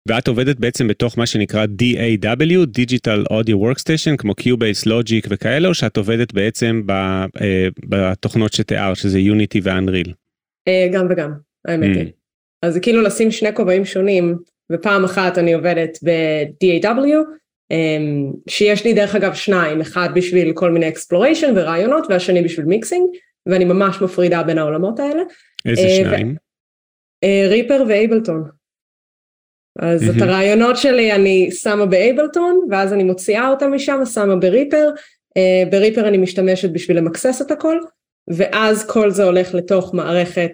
ואת עובדת בעצם בתוך מה שנקרא DAW, Digital Audio Workstation, כמו Cubase, Logic וכאלה, או שאת עובדת בעצם אה, בתוכנות שתיארת, שזה Unity ו-Unreal? אה, גם וגם, האמת היא. Mm. אז זה כאילו לשים שני כובעים שונים, ופעם אחת אני עובדת ב-DAW, שיש לי דרך אגב שניים, אחד בשביל כל מיני exploration ורעיונות, והשני בשביל מיקסינג, ואני ממש מפרידה בין העולמות האלה. איזה אה, שניים? ריפר ואייבלטון. אז mm-hmm. את הרעיונות שלי אני שמה באייבלטון, ואז אני מוציאה אותם משם, שמה בריפר, uh, בריפר אני משתמשת בשביל למקסס את הכל, ואז כל זה הולך לתוך מערכת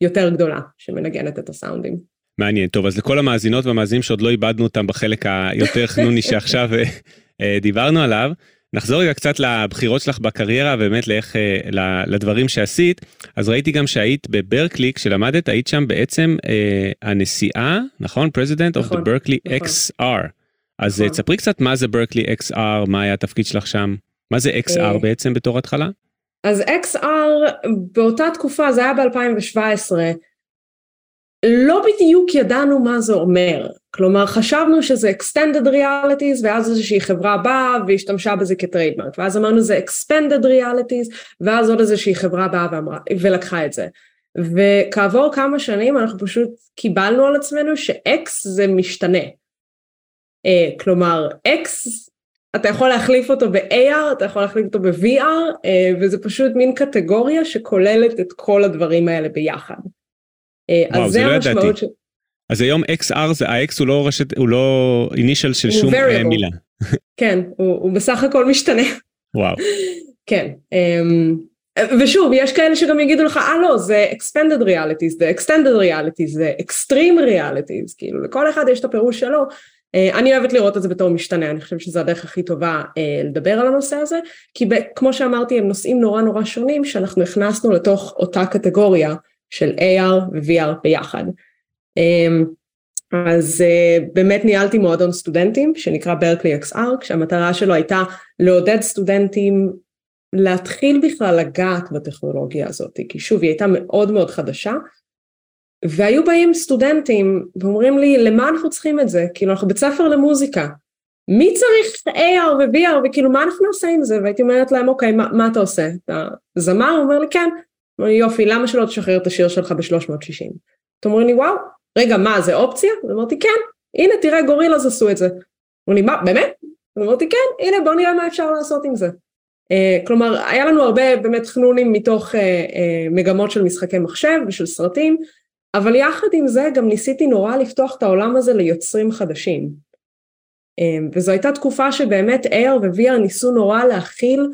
יותר גדולה שמנגנת את הסאונדים. מעניין, טוב אז לכל המאזינות והמאזינים שעוד לא איבדנו אותם בחלק היותר חנוני שעכשיו uh, דיברנו עליו, נחזור רגע קצת לבחירות שלך בקריירה, באמת לאיך, אה, לדברים שעשית. אז ראיתי גם שהיית בברקלי, כשלמדת, היית שם בעצם אה, הנשיאה, נכון? President נכון, of the Berkeley נכון. XR. אז אה, נכון. תספרי קצת מה זה ברקלי XR, מה היה התפקיד שלך שם, מה זה XR אה... בעצם בתור התחלה? אז XR באותה תקופה, זה היה ב-2017, לא בדיוק ידענו מה זה אומר, כלומר חשבנו שזה extended realities ואז איזושהי חברה באה והשתמשה בזה כטריידמרק. ואז אמרנו זה expanded realities ואז עוד איזושהי חברה באה ואמרה ולקחה את זה. וכעבור כמה שנים אנחנו פשוט קיבלנו על עצמנו ש-X זה משתנה. uh, כלומר X אתה יכול להחליף אותו ב-AR, אתה יכול להחליף אותו ב-VR, אה, וזה פשוט מין קטגוריה שכוללת את כל הדברים האלה ביחד. אה, וואו, אז זה, זה לא המשמעות ש... אז היום XR זה ה-X הוא לא רשת, הוא לא אינישל של שום variable. מילה. כן, הוא, הוא בסך הכל משתנה. וואו. כן. Um, ושוב, יש כאלה שגם יגידו לך, אה לא, זה expanded realities, זה extended realities, זה extreme realities, כאילו לכל אחד יש את הפירוש שלו. Uh, אני אוהבת לראות את זה בתור משתנה, אני חושבת שזו הדרך הכי טובה uh, לדבר על הנושא הזה, כי ב- כמו שאמרתי, הם נושאים נורא נורא שונים שאנחנו הכנסנו לתוך אותה קטגוריה של AR ו-VR ביחד. אמ, אז uh, באמת ניהלתי מועדון סטודנטים שנקרא ברקלי XR, כשהמטרה שלו הייתה לעודד סטודנטים להתחיל בכלל לגעת בטכנולוגיה הזאת, כי שוב היא הייתה מאוד מאוד חדשה, והיו באים סטודנטים ואומרים לי למה אנחנו צריכים את זה, כאילו אנחנו בית ספר למוזיקה, מי צריך AR ו-VR וכאילו מה אנחנו עושים עם זה, והייתי אומרת להם אוקיי מה, מה אתה עושה, אתה זמר? הוא אומר לי כן, אומר לי יופי למה שלא תשחרר את השיר שלך ב-360, אתם אומרים לי וואו רגע, מה, זה אופציה? אמרתי, כן, הנה, תראה, גורילאז עשו את זה. אמרו לי, מה, באמת? אמרתי, כן, הנה, בוא נראה מה אפשר לעשות עם זה. Uh, כלומר, היה לנו הרבה באמת חנונים מתוך uh, uh, מגמות של משחקי מחשב ושל סרטים, אבל יחד עם זה גם ניסיתי נורא לפתוח את העולם הזה ליוצרים חדשים. Uh, וזו הייתה תקופה שבאמת AR ו-VR ניסו נורא להכיל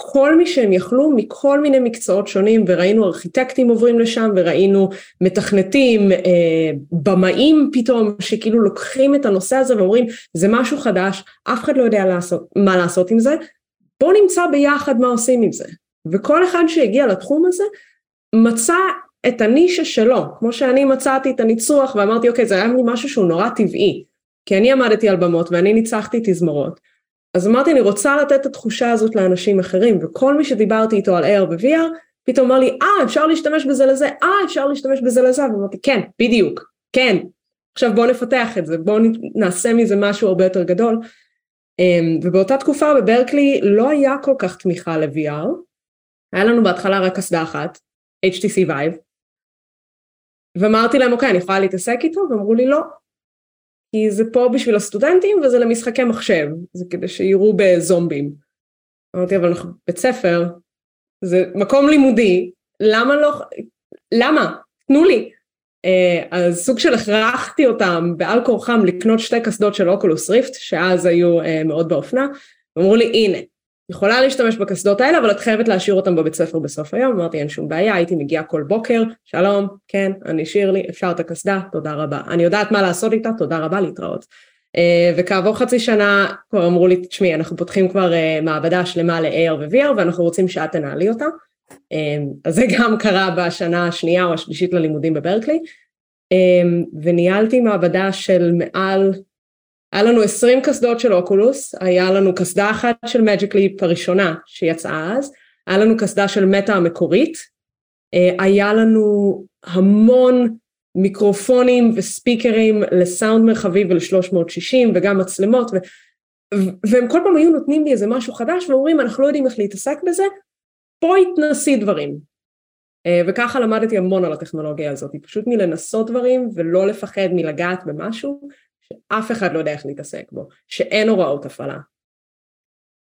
כל מי שהם יכלו מכל מיני מקצועות שונים וראינו ארכיטקטים עוברים לשם וראינו מתכנתים, אה, במאים פתאום שכאילו לוקחים את הנושא הזה ואומרים זה משהו חדש, אף אחד לא יודע לעשות, מה לעשות עם זה, בואו נמצא ביחד מה עושים עם זה. וכל אחד שהגיע לתחום הזה מצא את הנישה שלו, כמו שאני מצאתי את הניצוח ואמרתי אוקיי זה היה לי משהו שהוא נורא טבעי, כי אני עמדתי על במות ואני ניצחתי תזמורות אז אמרתי אני רוצה לתת את התחושה הזאת לאנשים אחרים וכל מי שדיברתי איתו על AR ו-VR פתאום אמר לי אה אפשר להשתמש בזה לזה אה אפשר להשתמש בזה לזה ואמרתי כן בדיוק כן. עכשיו בואו נפתח את זה בואו נעשה מזה משהו הרבה יותר גדול. אמ, ובאותה תקופה בברקלי לא היה כל כך תמיכה ל-VR היה לנו בהתחלה רק אסדה אחת HTC Vive. ואמרתי להם אוקיי אני יכולה להתעסק איתו ואמרו לי לא כי זה פה בשביל הסטודנטים וזה למשחקי מחשב, זה כדי שיראו בזומבים. אמרתי, אבל אנחנו בית ספר, זה מקום לימודי, למה לא, למה? תנו לי. אה, אז סוג של הכרחתי אותם בעל כורחם לקנות שתי קסדות של אוקולוס ריפט, שאז היו אה, מאוד באופנה, ואמרו לי, הנה, יכולה להשתמש בקסדות האלה, אבל את חייבת להשאיר אותם בבית ספר בסוף היום. אמרתי, אין שום בעיה, הייתי מגיעה כל בוקר, שלום, כן, אני שירלי, אפשר את הקסדה, תודה רבה. אני יודעת מה לעשות איתה, תודה רבה, להתראות. Uh, וכעבור חצי שנה כבר אמרו לי, תשמעי, אנחנו פותחים כבר uh, מעבדה שלמה ל-AR ו-VR ואנחנו רוצים שאת תנהלי אותה. Uh, אז זה גם קרה בשנה השנייה או השלישית ללימודים בברקלי. וניהלתי מעבדה של מעל היה לנו 20 קסדות של אוקולוס, היה לנו קסדה אחת של מג'יק ליפ הראשונה שיצאה אז, היה לנו קסדה של מטה המקורית, אה, היה לנו המון מיקרופונים וספיקרים לסאונד מרחבי ול-360 וגם מצלמות ו... והם כל פעם היו נותנים לי איזה משהו חדש ואומרים אנחנו לא יודעים איך להתעסק בזה, בואי תנסי דברים. אה, וככה למדתי המון על הטכנולוגיה הזאת, פשוט מלנסות דברים ולא לפחד מלגעת במשהו שאף אחד לא יודע איך להתעסק בו, שאין הוראות הפעלה.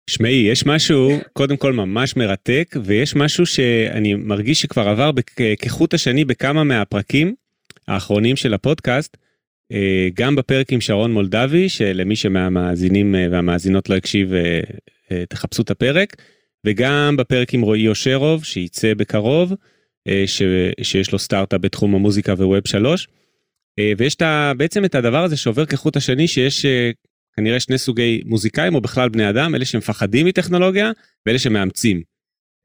שמעי, יש משהו, קודם כל ממש מרתק, ויש משהו שאני מרגיש שכבר עבר כחוט השני בכמה מהפרקים האחרונים של הפודקאסט, אה, גם בפרק עם שרון מולדבי, שלמי שמהמאזינים אה, והמאזינות לא הקשיב, אה, תחפשו את הפרק, וגם בפרק עם רועי אושרוב, שייצא בקרוב, ש, שיש לו סטארט-אפ בתחום המוזיקה וווב שלוש. ויש את ה, בעצם את הדבר הזה שעובר כחוט השני שיש אה, כנראה שני סוגי מוזיקאים או בכלל בני אדם, אלה שמפחדים מטכנולוגיה ואלה שמאמצים.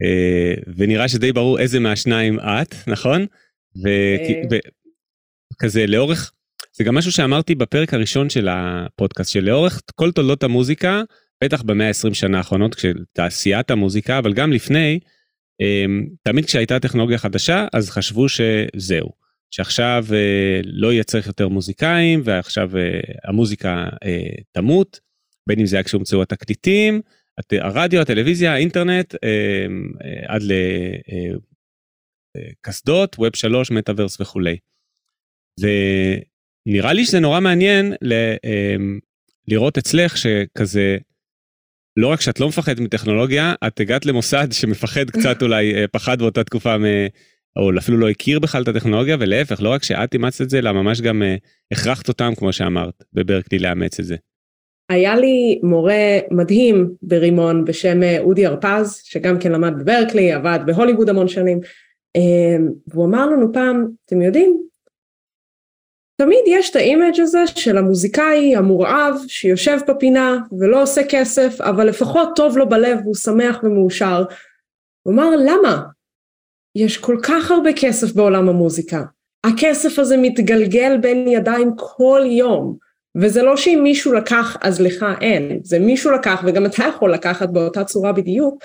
אה, ונראה שדי ברור איזה מהשניים את, נכון? וכזה לאורך, זה גם משהו שאמרתי בפרק הראשון של הפודקאסט, שלאורך כל תולדות המוזיקה, בטח במאה ה-20 שנה האחרונות, כשתעשיית המוזיקה, אבל גם לפני, תמיד כשהייתה טכנולוגיה חדשה, אז חשבו שזהו. שעכשיו אה, לא יהיה צריך יותר מוזיקאים ועכשיו אה, המוזיקה אה, תמות, בין אם זה היה כשהומצאו התקליטים, הרדיו, הטלוויזיה, האינטרנט, אה, אה, עד לקסדות, ווב שלוש, מטאוורס וכולי. ונראה לי שזה נורא מעניין ל, אה, לראות אצלך שכזה, לא רק שאת לא מפחדת מטכנולוגיה, את הגעת למוסד שמפחד קצת אולי, פחד באותה תקופה או אפילו לא הכיר בכלל את הטכנולוגיה, ולהפך, לא רק שאת אימצת את זה, אלא ממש גם uh, הכרחת אותם, כמו שאמרת, בברקלי לאמץ את זה. היה לי מורה מדהים ברימון בשם אה, אודי הרפז, שגם כן למד בברקלי, עבד בהוליווד המון שנים, אה, והוא אמר לנו פעם, אתם יודעים, תמיד יש את ה image הזה של המוזיקאי המורעב שיושב בפינה ולא עושה כסף, אבל לפחות טוב לו בלב והוא שמח ומאושר. הוא אמר, למה? יש כל כך הרבה כסף בעולם המוזיקה. הכסף הזה מתגלגל בין ידיים כל יום. וזה לא שאם מישהו לקח אז לך אין, זה מישהו לקח וגם אתה יכול לקחת באותה צורה בדיוק,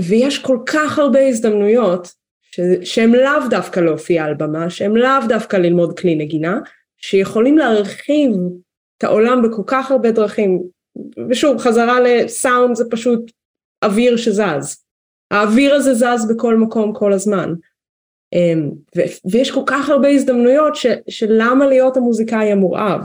ויש כל כך הרבה הזדמנויות שהן לאו דווקא להופיע על במה, שהן לאו דווקא ללמוד כלי נגינה, שיכולים להרחיב את העולם בכל כך הרבה דרכים. ושוב, חזרה לסאונד זה פשוט אוויר שזז. האוויר הזה זז בכל מקום כל הזמן. אמ, ויש כל כך הרבה הזדמנויות ש, של למה להיות המוזיקאי המורעב.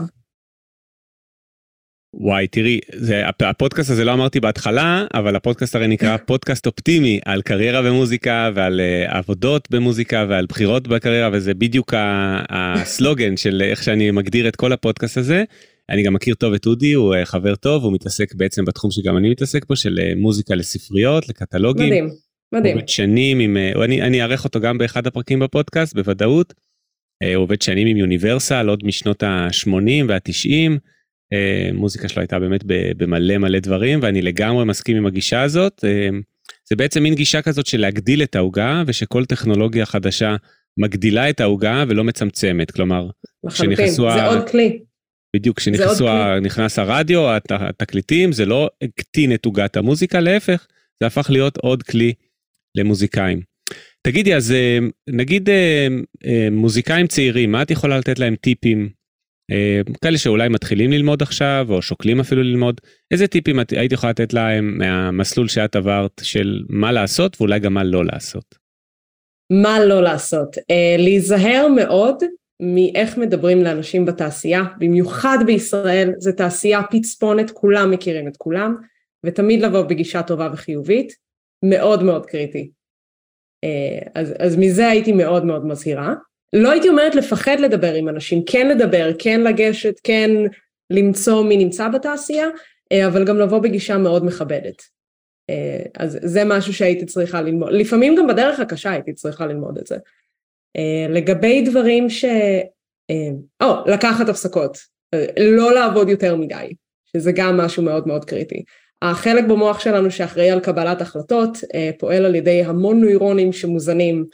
וואי תראי זה הפודקאסט הזה לא אמרתי בהתחלה אבל הפודקאסט הרי נקרא *laughs* פודקאסט אופטימי על קריירה במוזיקה ועל uh, עבודות במוזיקה ועל בחירות בקריירה וזה בדיוק הסלוגן של איך שאני מגדיר את כל הפודקאסט הזה. אני גם מכיר טוב את אודי, הוא אה, חבר טוב, הוא מתעסק בעצם בתחום שגם אני מתעסק בו, של אה, מוזיקה לספריות, לקטלוגים. מדהים, מדהים. הוא עובד שנים עם, אה, אני, אני אארח אותו גם באחד הפרקים בפודקאסט, בוודאות. הוא עובד שנים עם יוניברסל, עוד משנות ה-80 וה-90. מוזיקה שלו הייתה באמת במלא מלא דברים, ואני לגמרי מסכים עם הגישה הזאת. זה בעצם מין גישה כזאת של להגדיל את העוגה, ושכל טכנולוגיה חדשה מגדילה את העוגה ולא מצמצמת. כלומר, לחלוטין, זה ה... עוד כלי. בדיוק כשנכנסו, ה... נכנס הרדיו, התקליטים, זה לא הקטין את עוגת המוזיקה, להפך, זה הפך להיות עוד כלי למוזיקאים. תגידי, אז אה, נגיד אה, אה, מוזיקאים צעירים, מה את יכולה לתת להם טיפים? כאלה שאולי מתחילים ללמוד עכשיו, או שוקלים אפילו ללמוד, איזה טיפים את היית יכולה לתת להם מהמסלול שאת עברת של מה לעשות ואולי גם מה לא לעשות? מה לא לעשות? להיזהר מאוד מאיך מדברים לאנשים בתעשייה, במיוחד בישראל, זו תעשייה פצפונת, כולם מכירים את כולם. ותמיד לבוא בגישה טובה וחיובית, מאוד מאוד קריטי. אה, אז, אז מזה הייתי מאוד מאוד מזהירה. לא הייתי אומרת לפחד לדבר עם אנשים, כן לדבר, כן לגשת, כן למצוא מי נמצא בתעשייה, אה, אבל גם לבוא בגישה מאוד מכבדת. אה, אז זה משהו שהייתי צריכה ללמוד, לפעמים גם בדרך הקשה הייתי צריכה ללמוד את זה. לגבי דברים ש... או, לקחת הפסקות, לא לעבוד יותר מדי, שזה גם משהו מאוד מאוד קריטי. החלק במוח שלנו שאחראי על קבלת החלטות אה, פועל על ידי המון נוירונים שמוזנים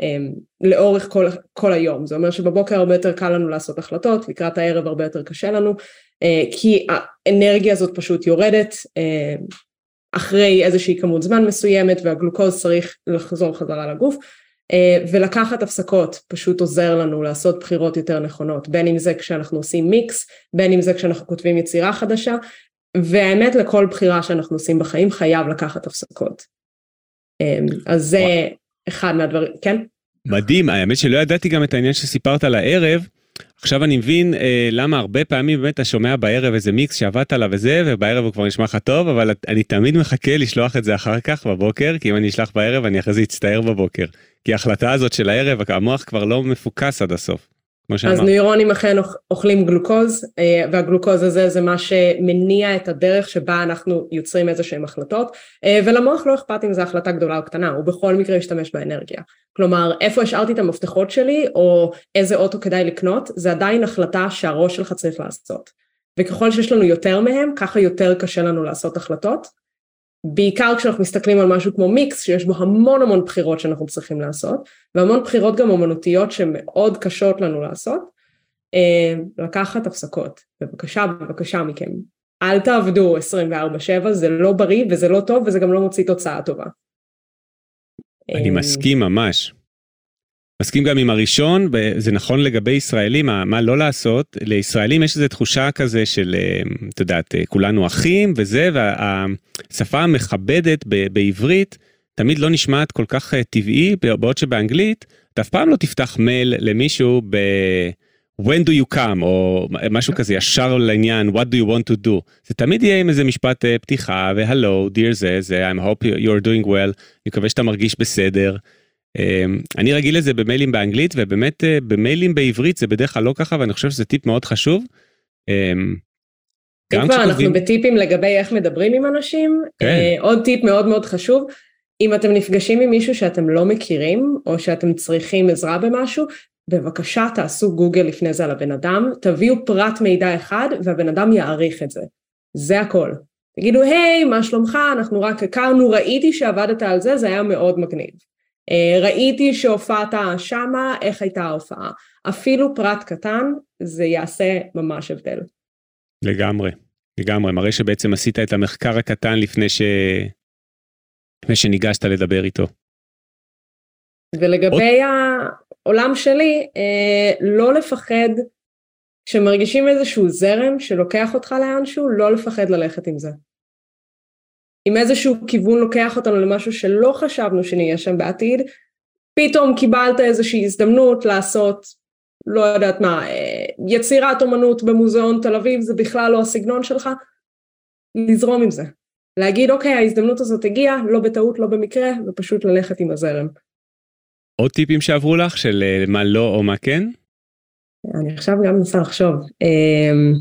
אה, לאורך כל, כל היום. זה אומר שבבוקר הרבה יותר קל לנו לעשות החלטות, לקראת הערב הרבה יותר קשה לנו, אה, כי האנרגיה הזאת פשוט יורדת אחרי איזושהי כמות זמן מסוימת והגלוקוז צריך לחזור חזרה לגוף. ולקחת הפסקות פשוט עוזר לנו לעשות בחירות יותר נכונות, בין אם זה כשאנחנו עושים מיקס, בין אם זה כשאנחנו כותבים יצירה חדשה, והאמת לכל בחירה שאנחנו עושים בחיים חייב לקחת הפסקות. אמ, אז זה. אחד מהדברים, כן? מדהים, האמת שלא ידעתי גם את העניין שסיפרת על הערב. עכשיו אני מבין אה, למה הרבה פעמים באמת אתה שומע בערב איזה מיקס שעבדת עליו וזה ובערב הוא כבר נשמע לך טוב אבל אני תמיד מחכה לשלוח את זה אחר כך בבוקר כי אם אני אשלח בערב אני אחרי זה אצטער בבוקר כי ההחלטה הזאת של הערב המוח כבר לא מפוקס עד הסוף. אז נוירונים אכן אוכלים גלוקוז, אה, והגלוקוז הזה זה מה שמניע את הדרך שבה אנחנו יוצרים איזה שהם החלטות, אה, ולמוח לא אכפת אם זו החלטה גדולה או קטנה, הוא בכל מקרה ישתמש באנרגיה. כלומר, איפה השארתי את המפתחות שלי, או איזה אוטו כדאי לקנות, זה עדיין החלטה שהראש שלך צריך לעשות. וככל שיש לנו יותר מהם, ככה יותר קשה לנו לעשות החלטות. בעיקר כשאנחנו מסתכלים על משהו כמו מיקס שיש בו המון המון בחירות שאנחנו צריכים לעשות והמון בחירות גם אומנותיות שמאוד קשות לנו לעשות. אה, לקחת הפסקות. בבקשה בבקשה מכם. אל תעבדו 24/7 זה לא בריא וזה לא טוב וזה גם לא מוציא תוצאה טובה. אני אה, מסכים ממש מסכים גם עם הראשון, זה נכון לגבי ישראלים, מה לא לעשות, לישראלים יש איזו תחושה כזה של, אה, את יודעת, אה, כולנו אחים וזה, והשפה המכבדת בעברית תמיד לא נשמעת כל כך אה, טבעי, בעוד שבאנגלית אתה אף פעם לא תפתח מייל למישהו ב... when do you come? או משהו כזה ישר לעניין what do you want to do? זה תמיד יהיה עם איזה משפט פתיחה והלו dear זה זה I'm hope you're doing well. אני מקווה שאתה מרגיש בסדר. אמ, אני רגיל לזה במיילים באנגלית ובאמת אה, במיילים בעברית זה בדרך כלל לא ככה ואני חושב שזה טיפ מאוד חשוב. אמ, אם כבר אנחנו בטיפים לגבי איך מדברים עם אנשים, כן. אה, עוד טיפ מאוד מאוד חשוב, אם אתם נפגשים עם מישהו שאתם לא מכירים או שאתם צריכים עזרה במשהו, בבקשה תעשו גוגל לפני זה על הבן אדם, תביאו פרט מידע אחד והבן אדם יעריך את זה. זה הכל. תגידו, היי, מה שלומך? אנחנו רק הכרנו, ראיתי שעבדת על זה, זה היה מאוד מגניב. אה, ראיתי שהופעת שמה, איך הייתה ההופעה. אפילו פרט קטן, זה יעשה ממש הבדל. לגמרי, לגמרי. מראה שבעצם עשית את המחקר הקטן לפני, ש... לפני שניגשת לדבר איתו. ולגבי עוד... העולם שלי, אה, לא לפחד, כשמרגישים איזשהו זרם שלוקח אותך לאנשהו, לא לפחד ללכת עם זה. אם איזשהו כיוון לוקח אותנו למשהו שלא חשבנו שנהיה שם בעתיד, פתאום קיבלת איזושהי הזדמנות לעשות, לא יודעת מה, אה, יצירת אומנות במוזיאון תל אביב, זה בכלל לא הסגנון שלך, לזרום עם זה. להגיד, אוקיי, ההזדמנות הזאת הגיעה, לא בטעות, לא במקרה, ופשוט ללכת עם הזרם. עוד טיפים שעברו לך של אה, מה לא או מה כן? אני עכשיו גם מנסה לחשוב. אמ,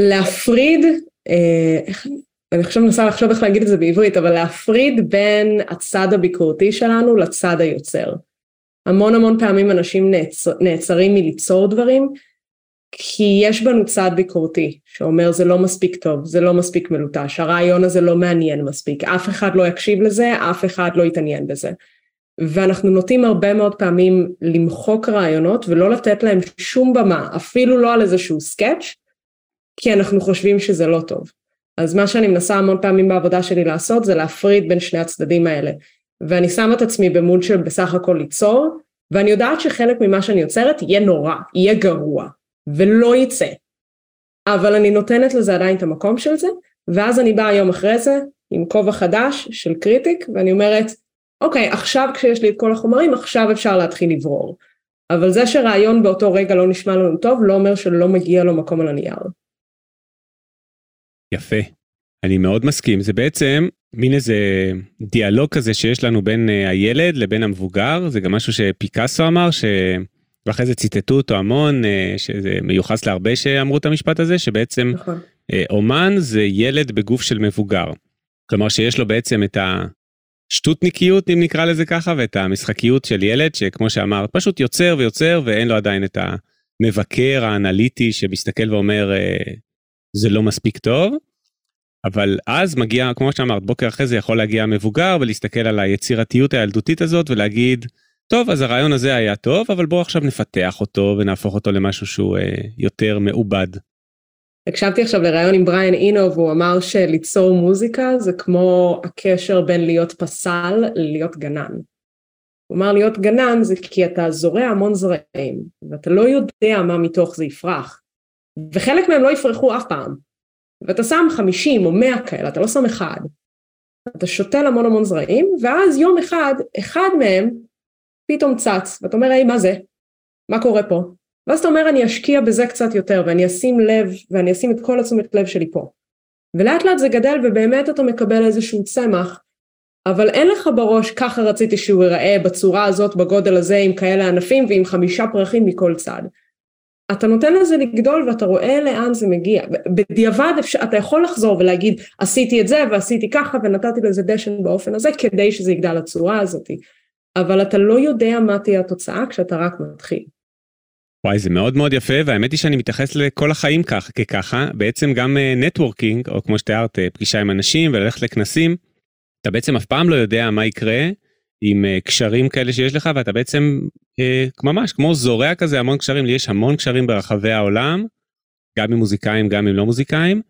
להפריד, אה, איך אני... עכשיו מנסה לחשוב איך להגיד את זה בעברית, אבל להפריד בין הצד הביקורתי שלנו לצד היוצר. המון המון פעמים אנשים נעצר, נעצרים מליצור דברים, כי יש בנו צד ביקורתי, שאומר זה לא מספיק טוב, זה לא מספיק מלוטש, הרעיון הזה לא מעניין מספיק, אף אחד לא יקשיב לזה, אף אחד לא יתעניין בזה. ואנחנו נוטים הרבה מאוד פעמים למחוק רעיונות ולא לתת להם שום במה, אפילו לא על איזשהו סקאץ', כי אנחנו חושבים שזה לא טוב. אז מה שאני מנסה המון פעמים בעבודה שלי לעשות זה להפריד בין שני הצדדים האלה. ואני שמה את עצמי במוד של בסך הכל ליצור, ואני יודעת שחלק ממה שאני יוצרת יהיה נורא, יהיה גרוע, ולא יצא. אבל אני נותנת לזה עדיין את המקום של זה, ואז אני באה יום אחרי זה עם כובע חדש של קריטיק, ואני אומרת, אוקיי, עכשיו כשיש לי את כל החומרים, עכשיו אפשר להתחיל לברור. אבל זה שרעיון באותו רגע לא נשמע לנו טוב, לא אומר שלא מגיע לו מקום על הנייר. יפה. אני מאוד מסכים, זה בעצם מין איזה דיאלוג כזה שיש לנו בין אה, הילד לבין המבוגר, זה גם משהו שפיקאסו אמר, ש... ואחרי זה ציטטו אותו המון, אה, שזה מיוחס להרבה שאמרו את המשפט הזה, שבעצם נכון. אה, אומן זה ילד בגוף של מבוגר. כלומר שיש לו בעצם את השטותניקיות, אם נקרא לזה ככה, ואת המשחקיות של ילד, שכמו שאמרת, פשוט יוצר ויוצר, ואין לו עדיין את המבקר האנליטי שמסתכל ואומר, זה לא מספיק טוב. אבל אז מגיע, כמו שאמרת, בוקר אחרי זה יכול להגיע המבוגר ולהסתכל על היצירתיות הילדותית הזאת ולהגיד, טוב, אז הרעיון הזה היה טוב, אבל בואו עכשיו נפתח אותו ונהפוך אותו למשהו שהוא אה, יותר מעובד. הקשבתי עכשיו לראיון עם בריאן אינו והוא אמר שליצור מוזיקה זה כמו הקשר בין להיות פסל ללהיות גנן. הוא אמר להיות גנן זה כי אתה זורע המון זרעים ואתה לא יודע מה מתוך זה יפרח וחלק מהם לא יפרחו אף פעם ואתה שם 50 או 100 כאלה, אתה לא שם אחד. אתה שותל המון המון זרעים, ואז יום אחד, אחד מהם פתאום צץ, ואתה אומר, היי, מה זה? מה קורה פה? ואז אתה אומר, אני אשקיע בזה קצת יותר, ואני אשים לב, ואני אשים את כל התשומת לב שלי פה. ולאט לאט זה גדל, ובאמת אתה מקבל איזשהו צמח, אבל אין לך בראש, ככה רציתי שהוא ייראה בצורה הזאת, בגודל הזה, עם כאלה ענפים ועם חמישה פרחים מכל צד. אתה נותן לזה לגדול ואתה רואה לאן זה מגיע. בדיעבד אפשר, אתה יכול לחזור ולהגיד עשיתי את זה ועשיתי ככה ונתתי לזה דשן באופן הזה כדי שזה יגדל לצורה הזאת. אבל אתה לא יודע מה תהיה התוצאה כשאתה רק מתחיל. וואי זה מאוד מאוד יפה והאמת היא שאני מתייחס לכל החיים כך כככה בעצם גם נטוורקינג אה, או כמו שתיארת אה, פגישה עם אנשים וללכת לכנסים אתה בעצם אף פעם לא יודע מה יקרה עם אה, קשרים כאלה שיש לך ואתה בעצם אה, ממש כמו זורע כזה המון קשרים לי יש המון קשרים ברחבי העולם גם עם מוזיקאים גם עם לא מוזיקאים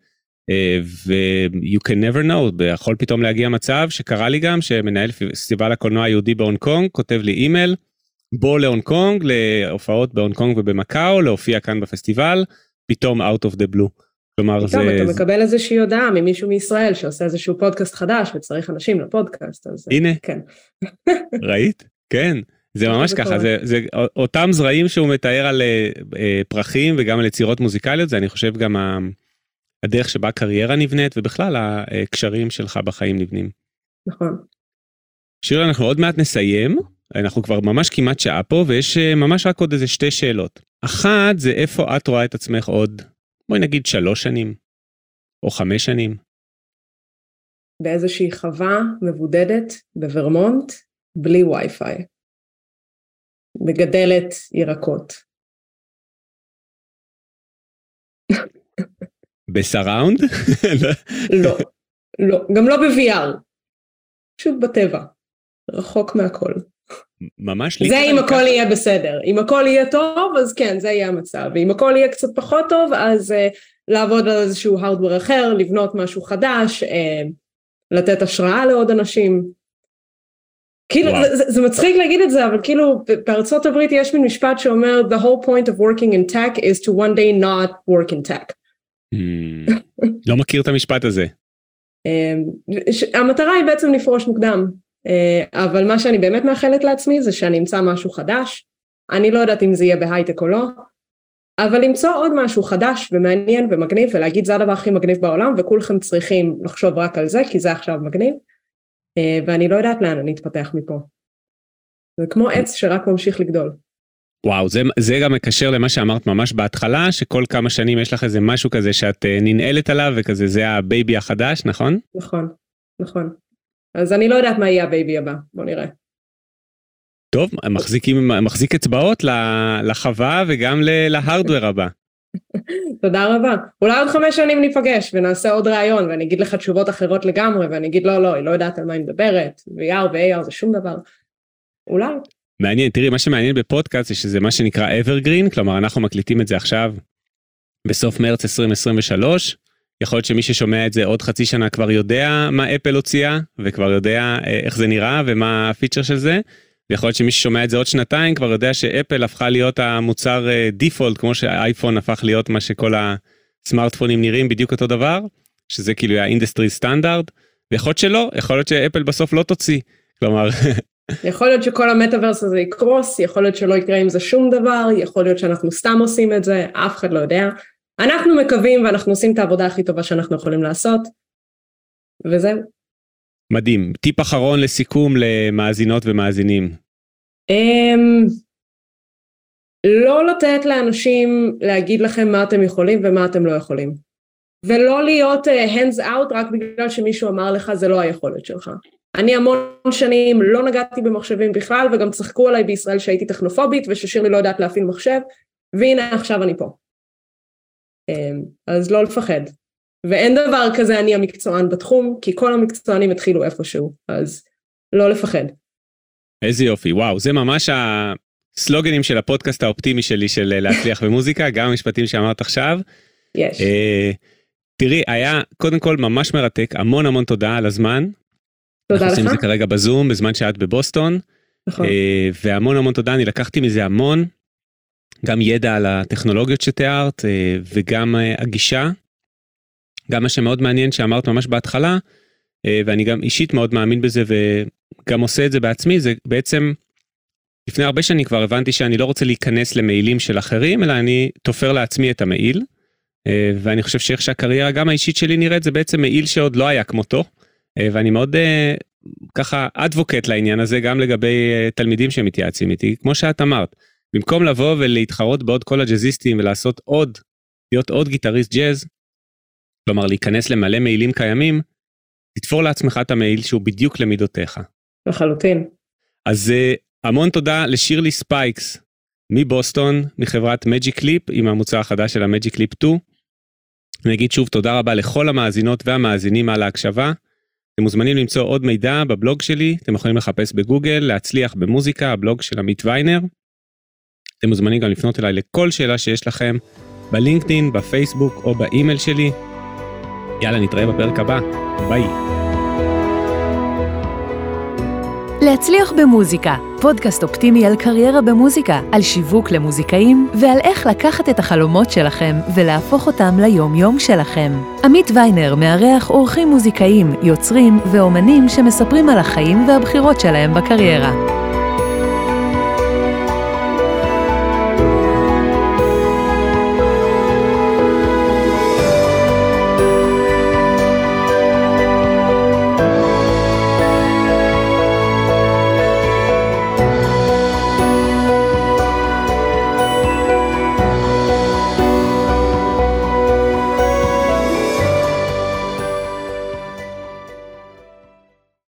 אה, ו- you can never know יכול פתאום להגיע מצב שקרה לי גם שמנהל פסטיבל הקולנוע היהודי בהונג קונג כותב לי אימייל בוא להונג קונג להופעות בהונג קונג ובמקאו להופיע כאן בפסטיבל פתאום out of the blue. כלומר זה... טוב, אתה מקבל איזושהי הודעה ממישהו מישראל שעושה איזשהו פודקאסט חדש וצריך אנשים לפודקאסט, אז... הנה, כן. *laughs* ראית? כן. זה ממש ככה, זה, זה אותם זרעים שהוא מתאר על uh, פרחים וגם על יצירות מוזיקליות, זה אני חושב גם ה, הדרך שבה הקריירה נבנית ובכלל הקשרים שלך בחיים נבנים. נכון. שירה, אנחנו עוד מעט נסיים, אנחנו כבר ממש כמעט שעה פה ויש uh, ממש רק עוד איזה שתי שאלות. אחת זה איפה את רואה את עצמך עוד בואי נגיד שלוש שנים, או חמש שנים. באיזושהי חווה מבודדת בוורמונט, בלי וי-פיי. מגדלת ירקות. בסראונד? *laughs* לא, לא, גם לא ב-VR, פשוט בטבע, רחוק מהכל. ממש זה אם הכל יהיה בסדר, אם הכל יהיה טוב אז כן זה יהיה המצב, ואם הכל יהיה קצת פחות טוב אז uh, לעבוד על איזשהו הארדוור אחר, לבנות משהו חדש, uh, לתת השראה לעוד אנשים. כאילו זה, זה, זה מצחיק להגיד את זה אבל כאילו בארצות הברית יש מין משפט שאומר the whole point of working in tech is to one day not work in tech. Mm, לא מכיר את המשפט הזה. um, המטרה היא בעצם לפרוש מוקדם אבל מה שאני באמת מאחלת לעצמי זה שאני אמצא משהו חדש, אני לא יודעת אם זה יהיה בהייטק או לא, אבל למצוא עוד משהו חדש ומעניין ומגניב ולהגיד זה הדבר הכי מגניב בעולם וכולכם צריכים לחשוב רק על זה כי זה עכשיו מגניב אה, ואני לא יודעת לאן אני אתפתח מפה. זה כמו עץ שרק ממשיך לגדול. וואו, זה, זה גם מקשר למה שאמרת ממש בהתחלה, שכל כמה שנים יש לך איזה משהו כזה שאת אה, ננעלת עליו וכזה זה ה baby החדש, נכון? נכון, נכון. אז אני לא יודעת מה יהיה ה baby הבא, בוא נראה. טוב, מחזיקים, מחזיק אצבעות לחווה וגם להארדוור הבא. *laughs* תודה רבה. אולי עוד חמש שנים ניפגש ונעשה עוד ראיון ואני אגיד לך תשובות אחרות לגמרי ואני אגיד לא, לא, היא לא יודעת על מה היא מדברת, VR ו-AR זה שום דבר. אולי. מעניין, תראי, מה שמעניין בפודקאסט זה שזה מה שנקרא evergreen, כלומר אנחנו מקליטים את זה עכשיו בסוף מרץ 2023, יכול להיות שמי ששומע את זה עוד חצי שנה כבר יודע מה אפל הוציאה וכבר יודע אה, איך זה נראה ומה הפיצ'ר של זה. ויכול להיות שמי ששומע את זה עוד שנתיים כבר יודע שאפל הפכה להיות המוצר default אה, כמו שהאייפון הפך להיות מה שכל הסמארטפונים נראים בדיוק אותו דבר שזה כאילו ה industry standard ויכול להיות שלא יכול להיות שאפל בסוף לא תוציא כלומר. *laughs* יכול להיות שכל המטאוורס הזה יקרוס יכול להיות שלא יקרה עם זה שום דבר יכול להיות שאנחנו סתם עושים את זה אף אחד לא יודע אנחנו מקווים ואנחנו עושים את העבודה הכי טובה שאנחנו יכולים לעשות, וזהו. מדהים. טיפ אחרון לסיכום למאזינות ומאזינים. Um, לא לתת לאנשים להגיד לכם מה אתם יכולים ומה אתם לא יכולים. ולא להיות uh, hands out רק בגלל שמישהו אמר לך זה לא היכולת שלך. אני המון שנים לא נגעתי במחשבים בכלל וגם צחקו עליי בישראל שהייתי טכנופובית וששירלי לא יודעת להפעיל מחשב והנה עכשיו אני פה. Um, אז לא לפחד. ואין דבר כזה אני המקצוען בתחום כי כל המקצוענים התחילו איפשהו אז לא לפחד. איזה יופי וואו זה ממש הסלוגנים של הפודקאסט האופטימי שלי של להצליח *laughs* במוזיקה גם המשפטים שאמרת עכשיו. יש. Uh, תראי היה קודם כל ממש מרתק המון המון תודה על הזמן. תודה אנחנו עושים את לך. זה כרגע בזום בזמן שאת בבוסטון נכון. אה, והמון המון תודה אני לקחתי מזה המון. גם ידע על הטכנולוגיות שתיארת אה, וגם אה, הגישה. גם מה שמאוד מעניין שאמרת ממש בהתחלה אה, ואני גם אישית מאוד מאמין בזה וגם עושה את זה בעצמי זה בעצם לפני הרבה שנים כבר הבנתי שאני לא רוצה להיכנס למעילים של אחרים אלא אני תופר לעצמי את המעיל. ואני חושב שאיך שהקריירה גם האישית שלי נראית זה בעצם מעיל שעוד לא היה כמותו. ואני מאוד ככה אדבוקט לעניין הזה גם לגבי תלמידים שמתייעצים איתי כמו שאת אמרת במקום לבוא ולהתחרות בעוד כל הג'אזיסטים ולעשות עוד להיות עוד גיטריסט ג'אז. כלומר להיכנס למלא מעילים קיימים תתפור לעצמך את המעיל שהוא בדיוק למידותיך. לחלוטין. אז אה, המון תודה לשירלי ספייקס מבוסטון מחברת מג'יק ליפ עם המוצר החדש של המג'יק ליפ 2. אני אגיד שוב תודה רבה לכל המאזינות והמאזינים על ההקשבה. אתם מוזמנים למצוא עוד מידע בבלוג שלי, אתם יכולים לחפש בגוגל, להצליח במוזיקה, הבלוג של עמית ויינר. אתם מוזמנים גם לפנות אליי לכל שאלה שיש לכם בלינקדאין, בפייסבוק או באימייל שלי. יאללה, נתראה בפרק הבא. ביי. להצליח במוזיקה, פודקאסט אופטימי על קריירה במוזיקה, על שיווק למוזיקאים ועל איך לקחת את החלומות שלכם ולהפוך אותם ליום-יום שלכם. עמית ויינר מארח אורחים מוזיקאים, יוצרים ואומנים שמספרים על החיים והבחירות שלהם בקריירה.